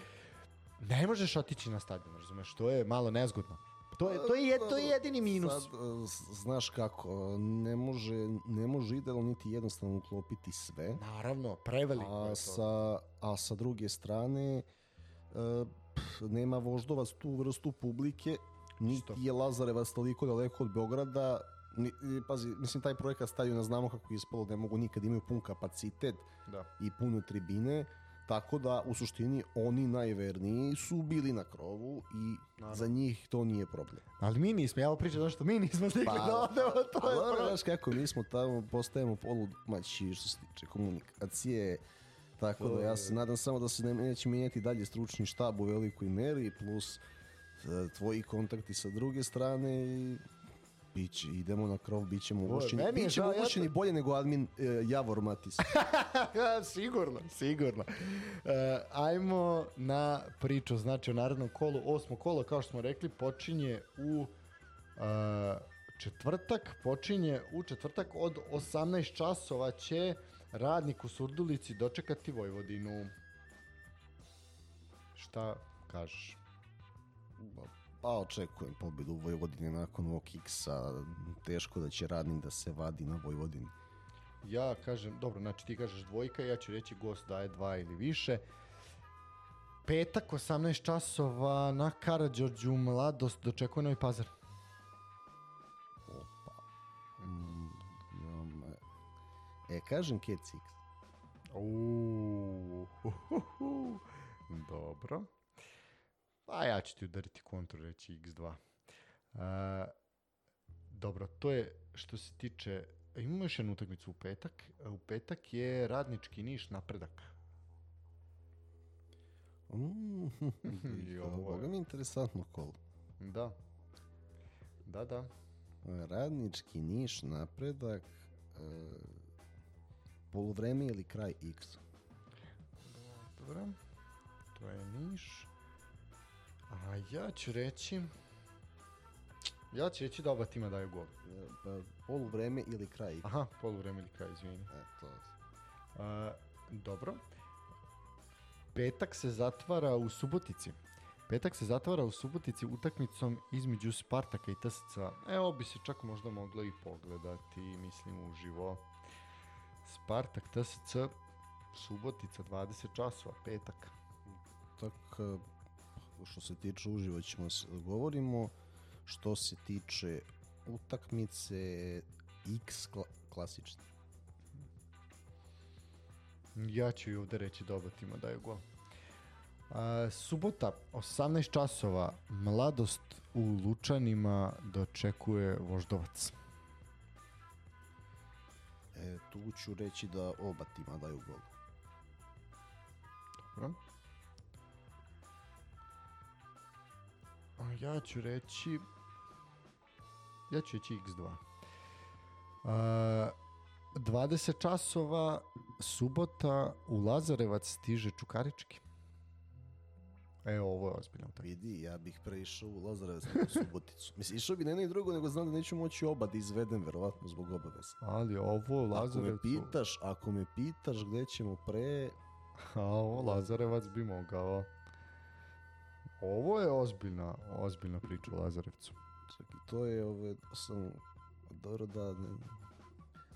ne možeš otići na stadion, razumeš? To je malo nezgodno. To je, to je, to je jedini minus. Sad, e, znaš kako, ne može, ne može idealno niti jednostavno uklopiti sve. Naravno, preveliko je A to. sa, a sa druge strane, e, pf, nema voždovac tu vrstu publike, niti Isto. je Lazarevac toliko daleko od Beograda, i, pazi, mislim taj projekat stadiona znamo kako je ispalo, ne mogu nikad imaju pun kapacitet Da. i pune tribine, tako da u suštini oni najverniji su bili na krovu i za njih to nije problem. Ali mi nismo, ja ovo pričam zato što mi nismo stigli Pa, da odemo, to je dobro, problem. znaš kako, mi smo tamo, postajemo poludomaći što se tiče komunikacije, tako da ja se nadam samo da se ne, neće mijenjati dalje stručni štab u velikoj meri, plus e, tvoji kontakti sa druge strane i Biće, idemo na krov, bit ćemo uvršćeni. meni je Bit ćemo žao, ja bolje nego admin e, Javor Matis. sigurno, sigurno. E, ajmo na priču, znači o narednom kolu. Osmo kolo, kao što smo rekli, počinje u e, četvrtak. Počinje u četvrtak od 18 časova će radnik u Surdulici dočekati Vojvodinu. Šta kažeš? Pa očekujem pobedu u Vojvodini nakon ovog X-a. Teško da će radnik da se vadi na Vojvodini. Ja kažem, dobro, znači ti kažeš dvojka, ja ću reći gost daje dva ili više. Petak, 18 časova na Karadžorđu mladost dočekuje Novi Pazar. Opa. Mm, ja, e, kažem Cats X. Uuu, huhuhu. Dobro. Pa ja ću ti udariti kontru, reći x2. E, dobro, to je što se tiče... Imamo još jednu utakmicu u petak. U petak je radnički niš napredak. Mm, I ovo je- Boga mi interesantno kolo. Da. Da, da. Radnički niš, napredak, e, poluvreme ili kraj X. Dobro. To je Niš. A ja ću reći... Ja ću reći da oba tima daju gol. E, pa, poluvreme ili kraj. Aha, poluvreme ili kraj, izvini. E, to. A, dobro. Petak se zatvara u Subotici. Petak se zatvara u Subotici utakmicom između Spartaka i TSC. Evo bi se čak možda moglo i pogledati, mislim, uživo. Spartak, TSC, Subotica, 20 časova, petak. Tako, što se tiče uživo ćemo se govorimo. Što se tiče utakmice X kla klasične. Ja ću i ovde reći da oba tima daju gol. A, subota, 18 časova, mladost u Lučanima dočekuje Voždovac. E, tu ću reći da oba tima daju gol. Dobro. Ja ću reći... Ja ću reći x2. A, 20 časova, subota, u Lazarevac stiže Čukarički. E, ovo je ozbiljno utakmica. Vidi, ja bih preišao u Lazarevac u Suboticu. Mislim, išao bi na jedno i drugo, nego znam da neću moći oba da izvedem, verovatno, zbog obaveza. Ali ovo Ako me pitaš, ako me pitaš gde ćemo pre, A ovo Lazarevac bi mogao. Ovo je ozbiljna, ozbiljna priča u Lazarevcu. i to je, ove, sam, dobro da, ne,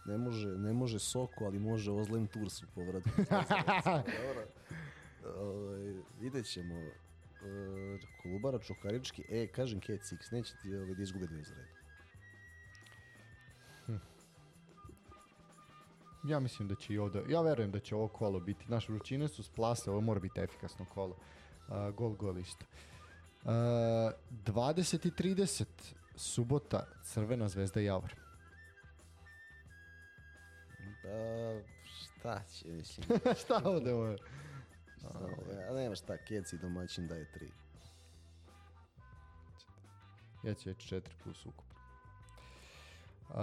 ne može, ne može Soko, ali može Ozlem Turs u povratu. Dobro. Ovaj, vidjet ćemo. E, Kolubara Čukarički, e, kažem Cat X, neće ti ovaj, da izgube dve za red. Ja mislim da će i ovde, ja verujem da će ovo kolo biti, naše vrućine su splase, ovo mora biti efikasno kolo. Uh, gol, gol isto. Uh, 20 i 30, subota, Crvena zvezda Javor. Pa, šta će, mislim. Šta ovde ovo je? A nema šta, Keci domaćin daje tri. Ja ću reći 4 plus ukupno. Uh,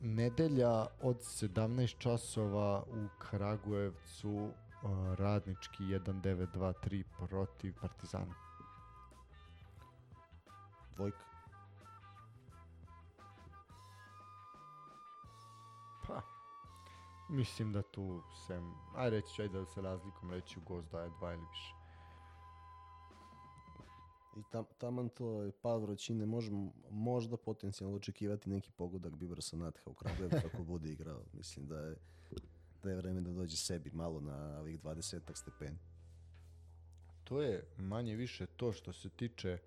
nedelja od 17 časova u Kragujevcu radnički 1923 protiv Partizana. Dvojka. Pa, mislim da tu sem, aj reći ću aj da se razlikom reći u gost daje dva ili više. I tam, taman to je pad vrućine, možemo možda potencijalno očekivati neki pogodak Bibrsa Natha u Kragujevcu ako bude igrao. Mislim da je, da je vreme da dođe sebi malo na ovih 20 stepeni. To je manje više to što se tiče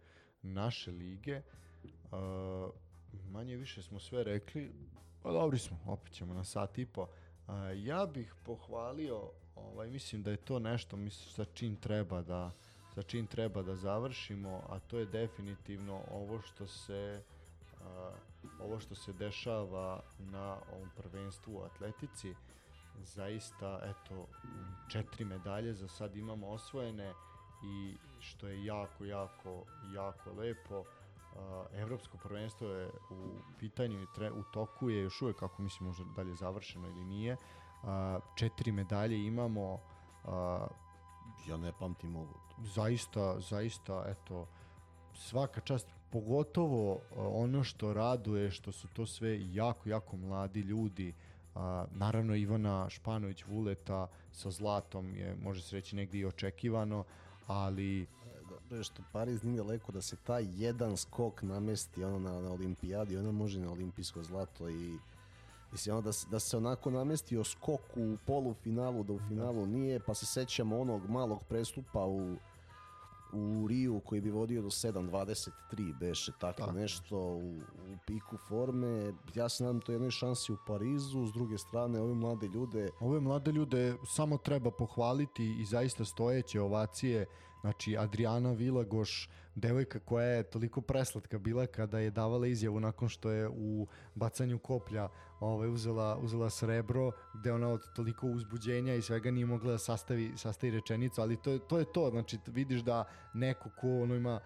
naše lige. Uh, manje više smo sve rekli, pa dobri smo, opet ćemo na sat i po. Uh, ja bih pohvalio, ovaj, mislim da je to nešto mislim, sa čim treba da sa čim treba da završimo, a to je definitivno ovo što se a, ovo što se dešava na ovom prvenstvu u atletici. Zaista, eto, četiri medalje za sad imamo osvojene i što je jako, jako, jako lepo. A, Evropsko prvenstvo je u pitanju i tre, u toku je još uvek, kako mislim, možda dalje završeno ili nije. A, četiri medalje imamo, a, Ja ne pamtim ovo. zaista, zaista, eto, svaka čast, pogotovo uh, ono što raduje, što su to sve jako, jako mladi ljudi, a, naravno Ivana Španović Vuleta sa zlatom je, može se reći, negdje i očekivano, ali Dobro je što Pariz nije daleko da se taj jedan skok namesti ono na, na olimpijadi, ona može na olimpijsko zlato i Mislim, ono da, se- da se onako namestio skok u polufinalu, da u finalu nije, pa se sećamo onog malog prestupa u, u Riju koji bi vodio do 7.23 beše tako, Tako nešto u, u piku forme. Ja se nadam to jednoj šansi u Parizu, s druge strane ove mlade ljude ove mlade ljude samo treba pohvaliti i zaista stojeće ovacije, znači Adriana Vilagoš, devojka koja je toliko preslatka bila kada je davala izjavu nakon što je u bacanju koplja ovaj, uzela, uzela srebro, gde ona od toliko uzbuđenja i svega nije mogla da sastavi, sastavi rečenicu, ali to to, je to znači vidiš da neko ko ono ima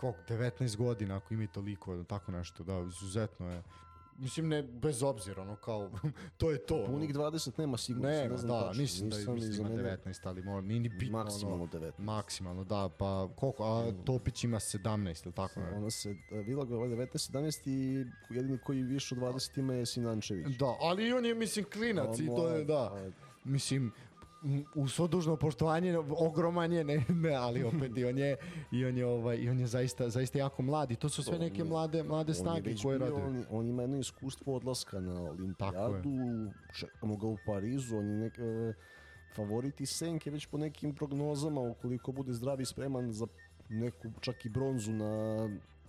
koliko, 19 godina, ako ima i toliko, tako nešto, da, izuzetno je. Mislim, ne, bez obzira, ono, kao, to je to. ono. punih 20 nema sigurno. Ne, ne znam da, tačno, mislim da nisam mislim ima mene- 19, ali mora, nije ni bitno. Maksimalno ono, 19. Maksimalno, da, pa koliko, a Topić ima 17, ili tako? Ne? Ona se, Vilago je 19-17 i jedini koji više od 20 ima je Sinančević. Da, ali i on je, mislim, klinac i to je, da. A, Mislim, u svo dužno poštovanje ogroman je ne, ne ali opet i on je i on je ovaj i on je zaista zaista jako mlad i to su sve neke mlade mlade snage koje rade On, on ima jedno iskustvo odlaska na olimpijadu, čekamo ga u Parizu, on je nek, e, favorit i Senke već po nekim prognozama, ukoliko bude zdrav i spreman za neku čak i bronzu na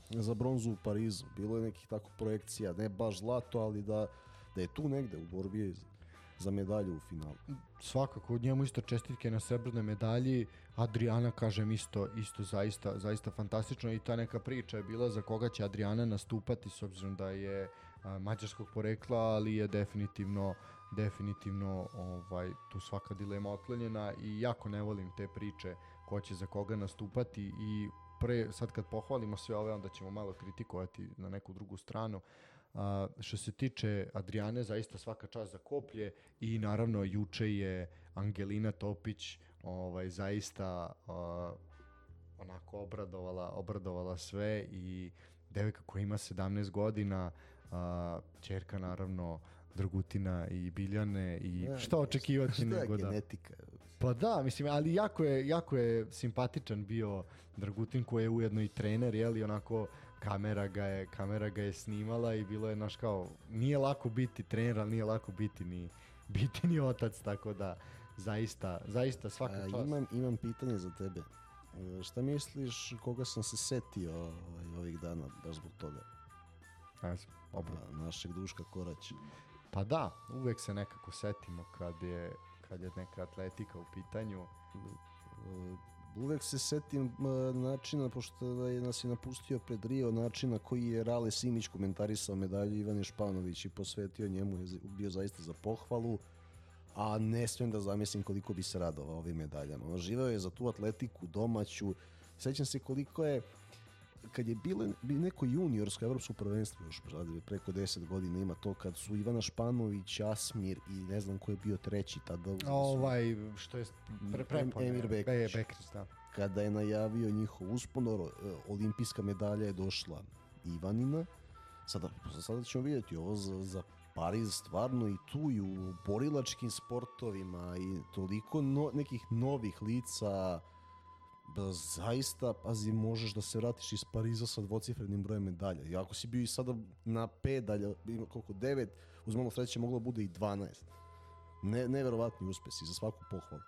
za bronzu u Parizu. Bilo je nekih tako projekcija, ne baš zlato, ali da, da je tu negde u borbi za medalju u finalu. svakako njemu isto čestitke na srebrnoj medalji. Adriana kažem isto isto zaista zaista fantastično. I ta neka priča je bila za koga će Adriana nastupati s obzirom da je a, mađarskog porekla ali je definitivno definitivno ovaj tu svaka dilema otklonjena. I jako ne volim te priče ko će za koga nastupati. I pre sad kad pohvalimo sve ove onda ćemo malo kritikovati na neku drugu stranu A, što se tiče Adriane, zaista svaka čast za koplje i naravno juče je Angelina Topić ovaj, zaista a, onako obradovala, obradovala sve i devojka koja ima 17 godina, a, čerka naravno Dragutina i Biljane i Ja, šta očekivati Šta nego da... genetika? Pa da, mislim, ali jako je, jako je simpatičan bio Dragutin koji je ujedno i trener, je li onako kamera ga je, kamera ga je snimala i bilo je, naš kao, nije lako biti trener, ali nije lako biti ni, biti ni otac, tako da zaista, zaista svaka A, čast. imam, imam pitanje za tebe. E, Šta misliš koga sam se setio ovaj, ovih dana, baš zbog toga? Ajde, A, našeg Duška Koraća. Pa da, uvek se nekako setimo kad je, kad je neka atletika u pitanju. E, Uvek se setim e, načina, pošto da je nas je napustio pred Rio, načina koji je Rale Simić komentarisao medalju Ivane Španović i posvetio njemu je bio zaista za pohvalu, a ne smijem da zamislim koliko bi se radovao ovim medaljama. Živeo je za tu atletiku domaću, sećam se koliko je kad je bilo bi neko juniorsko evropsko prvenstvo još preko 10 godina ima to kad su Ivana Španović, Asmir i ne znam ko je bio treći tada su- Ovaj, što je pre, prepon, Emir Bekrić. Be, Bekrić, da. kada je najavio njihov uspon, e, olimpijska medalja je došla Ivanina. Sada, sada ćemo vidjeti ovo za, za Pariz stvarno i tu i u borilačkim sportovima i toliko no, nekih novih lica da zaista, pazi, možeš da se vratiš iz Pariza sa dvocifrenim brojem medalja. I ako si bio i sada na pedalja, ima koliko, devet, uz malo sreće moglo bude i 12. Ne, neverovatni uspesi, za svaku pohvalu.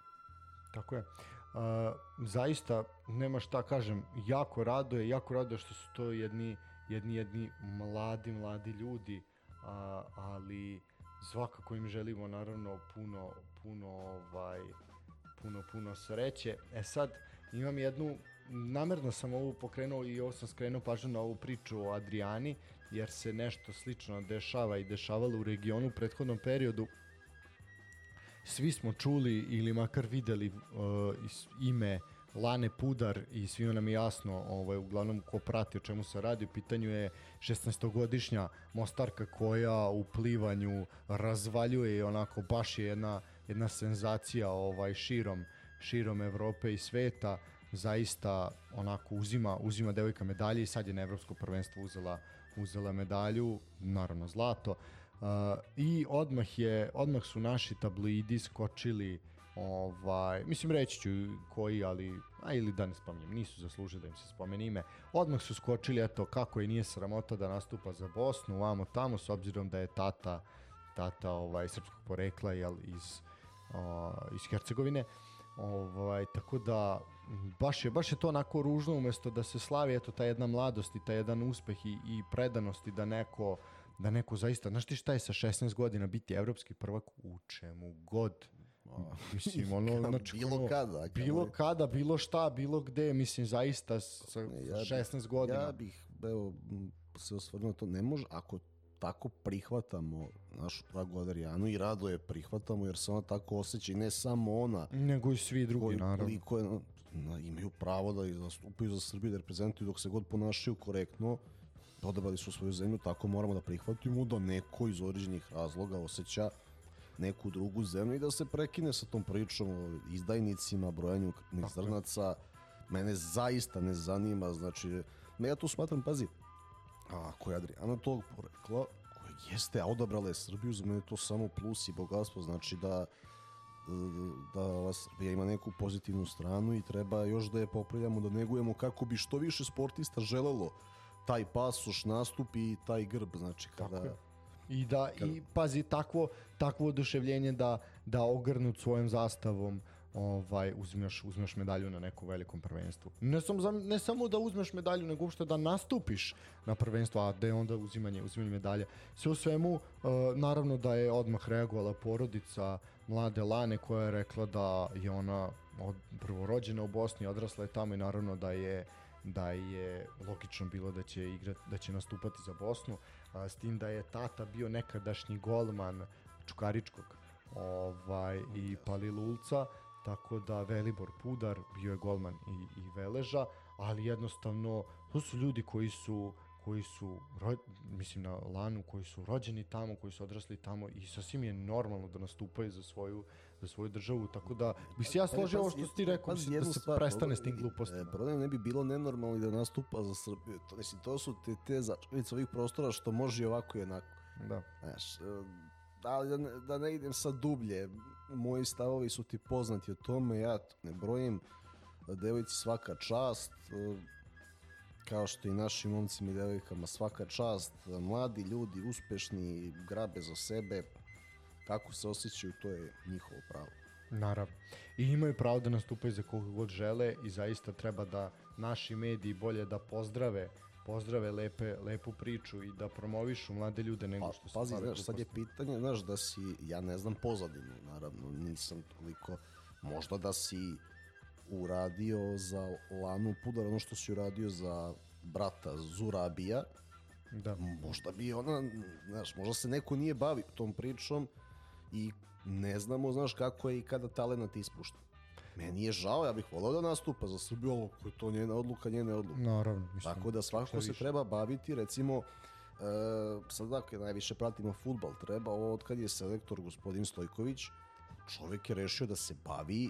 Tako je. Uh, zaista, nema šta kažem, jako raduje, jako raduje što su to jedni, jedni, jedni mladi, mladi ljudi, a, ali svakako im želimo naravno puno, puno, ovaj, puno, puno sreće. E sad, imam jednu, namerno sam ovu pokrenuo i ovo sam skrenuo pažnju na ovu priču o Adriani, jer se nešto slično dešava i dešavalo u regionu u prethodnom periodu. Svi smo čuli ili makar videli uh, ime Lane Pudar i svima nam je jasno ovaj, uglavnom ko prati o čemu se radi. U pitanju je 16-godišnja Mostarka koja u plivanju razvaljuje i onako baš je jedna, jedna senzacija ovaj širom širom Evrope i sveta zaista onako uzima uzima devojka medalje i sad je na evropsko prvenstvo uzela uzela medalju naravno zlato. Uh, I odmah je odmah su naši tabloidi skočili ovaj mislim reći ću koji ali a ili da ne spominjem nisu zaslužili da im se spomene ime. Odmah su skočili eto kako i nije sramota da nastupa za Bosnu vamo tamo s obzirom da je tata tata ovaj srpskog porekla jel iz o, iz Hercegovine ovaj tako da baš je baš je to onako ružno umesto da se slavi eto ta jedna mladost i taj jedan uspeh i, i predanost i da neko da neko zaista, znaš ti šta je sa 16 godina biti evropski prvak u čemu god. Mislim, ono, znači, bilo ono, kada. bilo kamoli- kada, bilo šta, bilo gde, mislim, zaista sa ja bih- 16 godina. Ja bih evo, se osvrnuo to. Ne može, ako tako prihvatamo našu dragu Adrianu i rado je prihvatamo jer se ona tako osjeća i ne samo ona Nego i svi drugi, koji naravno. je, na, imaju pravo da zastupaju za Srbiju da reprezentuju dok se god ponašaju korektno odabrali su svoju zemlju, tako moramo da prihvatimo da neko iz određenih razloga osjeća neku drugu zemlju i da se prekine sa tom pričom o izdajnicima, brojanju krvnih zrnaca. Mene zaista ne zanima, znači, ne ja tu smatram, pazi, a ako je Adriana tog porekla, koja jeste, a odabrala je Srbiju, za mene to samo plus i bogatstvo, znači da da Srbija ima neku pozitivnu stranu i treba još da je popravljamo, da negujemo kako bi što više sportista želelo taj pasoš, nastup i taj grb, znači kada... Tako je. I da i pazi takvo takvo oduševljenje da da ogrnut svojom zastavom ovaj uzmeš uzmeš medalju na nekom velikom prvenstvu. Ne samo za, ne samo da uzmeš medalju, nego uopšte da nastupiš na prvenstvu, a da je onda uzimanje uzimanje medalje. Sve u svemu uh, naravno da je odmah reagovala porodica mlade Lane koja je rekla da je ona od, prvo rođena u Bosni, odrasla je tamo i naravno da je da je logično bilo da će igrati da će nastupati za Bosnu, a, s tim da je tata bio nekadašnji golman Čukaričkog ovaj i Palilulca, tako da Velibor Pudar bio je golman i, i Veleža, ali jednostavno to su ljudi koji su koji su, ro, mislim na Lanu, koji su rođeni tamo, koji su odrasli tamo i sasvim je normalno da nastupaju za svoju, za svoju državu, tako da bih se ja složio ovo što si ti rekao, da se stvar, prestane s tim glupostima. E, problem ne bi bilo nenormalno da nastupa za Srbiju. To, mislim, to su te, te začelice ovih prostora što može i ovako i onako. Da. Znaš, da, da, da ne idem sad dublje, moji stavovi su ti poznati o tome, ja ne brojim, devojci svaka čast, kao što i našim momcima i devojkama svaka čast, mladi ljudi, uspešni, grabe za sebe, kako se osjećaju, to je njihovo pravo. Naravno. I imaju pravo da nastupaju za koga god žele i zaista treba da naši mediji bolje da pozdrave pozdrave lepe, lepu priču i da promovišu mlade ljude nego pa, što se Pazi, znaš, sad je pitanje, znaš, da si, ja ne znam pozadinu, naravno, nisam toliko, možda da si uradio za Lanu Pudar ono što si uradio za brata Zurabija, da. možda bi ona, znaš, možda se neko nije bavi tom pričom i ne znamo, znaš, kako je i kada talenat ispušta. Meni je žao, ja bih volao da nastupa za Srbiju, ali je to njena odluka, njene odluka. Naravno, mislim. Tako da svakako se treba baviti, recimo, e, sad dakle, najviše pratimo futbal, treba, od kad je selektor gospodin Stojković, čovek je rešio da se bavi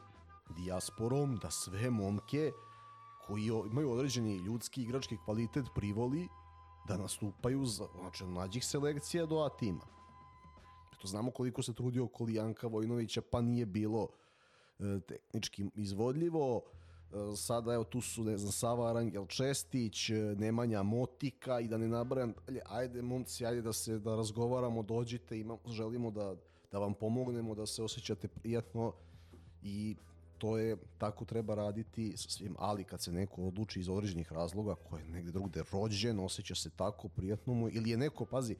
dijasporom, da sve momke koji imaju određeni ljudski igrački kvalitet privoli da nastupaju za, znači, mlađih selekcija do A tima. To znamo koliko se trudio oko Janka Vojnovića, pa nije bilo e, tehnički izvodljivo. E, sada evo tu su ne znam Sava Arangel Čestić, e, Nemanja Motika i da ne nabrajam dalje. Ajde momci, ajde da se da razgovaramo, dođite, imamo, želimo da da vam pomognemo da se osjećate prijatno i to je, tako treba raditi sa svim, ali kad se neko odluči iz određenih razloga, ko je negde drugde rođen, osjeća se tako prijatno mu, ili je neko, pazi,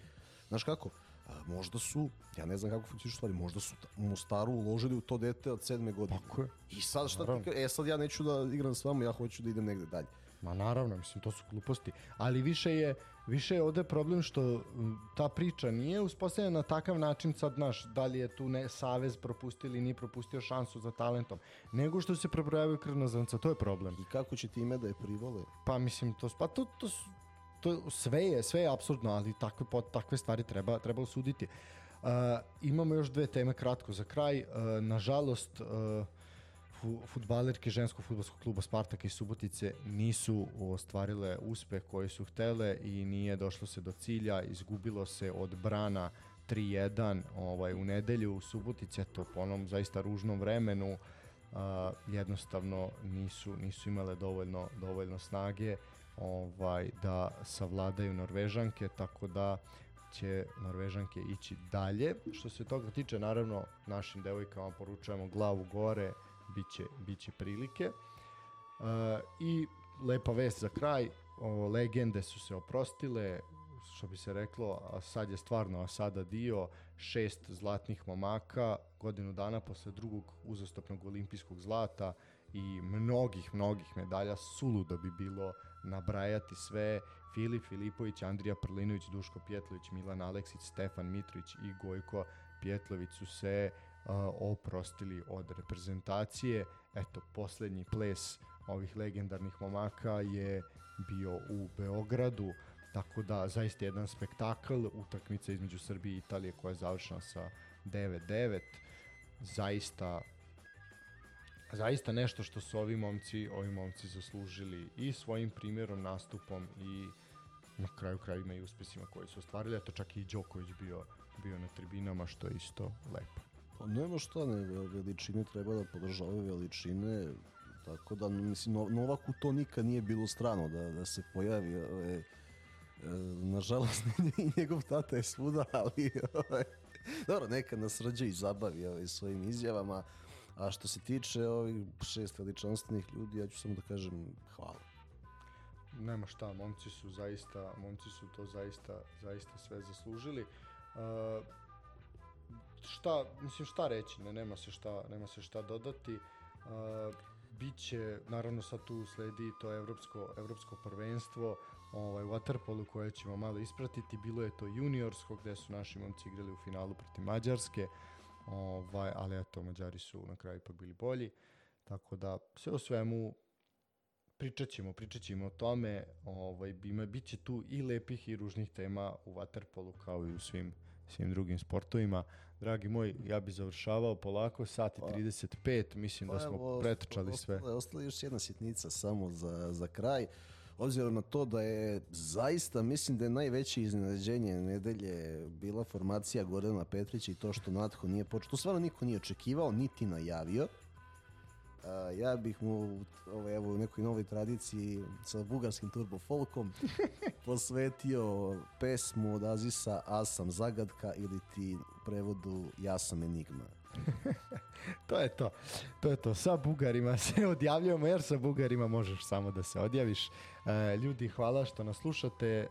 znaš kako, a, možda su, ja ne znam kako funkcioniš stvari, možda su mu staru uložili u to dete od sedme godine. Tako je. I sad šta ti, e sad ja neću da igram s vama, ja hoću da idem negde dalje. Ma naravno, mislim, to su gluposti. Ali više je, više je ovde problem što ta priča nije uspostavljena na takav način sad, naš, da li je tu ne, Savez propustio ili nije propustio šansu za talentom, nego što se prebrojavaju krvna zrnca, to je problem. I kako će time da je privole? Pa mislim, to, pa to, to, to sve je, sve je apsurdno, ali takve, takve stvari treba, treba osuditi. Uh, imamo još dve teme kratko za kraj. Uh, nažalost, uh, futbalerke ženskog futbolskog kluba Spartaka i Subotice nisu ostvarile uspeh koji su htele i nije došlo se do cilja, izgubilo se od Brana 3-1 ovaj, u nedelju u Subotice, to po onom zaista ružnom vremenu a, jednostavno nisu, nisu imale dovoljno, dovoljno snage ovaj, da savladaju Norvežanke, tako da će Norvežanke ići dalje. Što se toga tiče, naravno, našim devojkama poručujemo glavu gore, biće, biće prilike. Uh, I lepa vest za kraj, o, legende su se oprostile, što bi se reklo, a sad je stvarno a sada dio, šest zlatnih momaka, godinu dana posle drugog uzastopnog olimpijskog zlata i mnogih, mnogih medalja, suludo bi bilo nabrajati sve, Filip Filipović, Andrija Prlinović, Duško Pjetlović, Milan Aleksić, Stefan Mitrović i Gojko Pjetlović su se oprostili od reprezentacije. Eto, poslednji ples ovih legendarnih momaka je bio u Beogradu, tako da zaista jedan spektakl, utakmica između Srbije i Italije koja je završena sa 9-9, zaista zaista nešto što su ovi momci, ovi momci zaslužili i svojim primjerom, nastupom i na kraju krajima i uspesima koje su ostvarili, eto čak i Đoković bio, bio na tribinama, što je isto lepo. Pa nema šta, ne, veličine treba da podržavaju veličine, tako da, mislim, No- Novaku to nikad nije bilo strano da, da se pojavi. Ovaj, e, nažalost, njegov tata je svuda, ali ovaj, dobro, neka nas rađe i zabavi ovaj, svojim izjavama. A što se tiče ovih šest veličanstvenih ljudi, ja ću samo da kažem hvala. nema šta, momci su zaista, momci su to zaista, zaista sve zaslužili. Uh, šta, mislim šta reći, ne, nema se šta, nema se šta dodati. Uh, biće, naravno sad tu sledi to evropsko, evropsko prvenstvo ovaj, u Waterpolu koje ćemo malo ispratiti. Bilo je to juniorsko gde su naši momci igrali u finalu protiv Mađarske, ovaj, ali eto, Mađari su na kraju ipak bili bolji. Tako da, sve u svemu, pričat ćemo, pričat ćemo o tome, ovaj, ima, bit će tu i lepih i ružnih tema u Waterpolu kao i u svim, svim drugim sportovima. Dragi moj, ja bi završavao polako, sat i 35, mislim da smo Pa evo, pretrčali sve. Ostala, ostala je još jedna sitnica samo za, za kraj. Obzirom na to da je zaista, mislim da je najveće iznenađenje nedelje bila formacija Gordana Petrića i to što Natho nije počeo. To stvarno niko nije očekivao, niti najavio. A, ja bih mu ovaj, evo, u nekoj novoj tradiciji sa bugarskim turbo folkom posvetio pesmu od Azisa A sam zagadka ili ti prevodu Ja sam enigma. To je to. To je to. Sa Bugarima se odjavljujemo jer sa Bugarima možeš samo da se odjaviš. E, ljudi, hvala što nas slušate. E,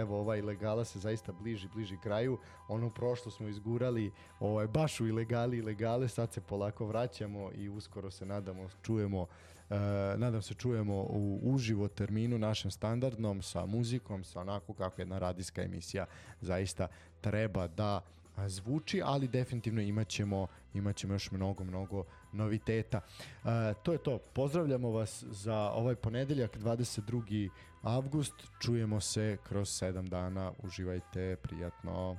evo, ova ilegala se zaista bliži, bliži kraju. Ono prošlo smo izgurali ovaj, baš u ilegali, ilegale. Sad se polako vraćamo i uskoro se nadamo, čujemo E, nadam se čujemo u uživo terminu našem standardnom sa muzikom, sa onako kako jedna radijska emisija zaista treba da zvuči, ali definitivno imaćemo, imaćemo još mnogo, mnogo noviteta. E, to je to. Pozdravljamo vas za ovaj ponedeljak, 22. avgust. Čujemo se kroz 7 dana. Uživajte, prijatno.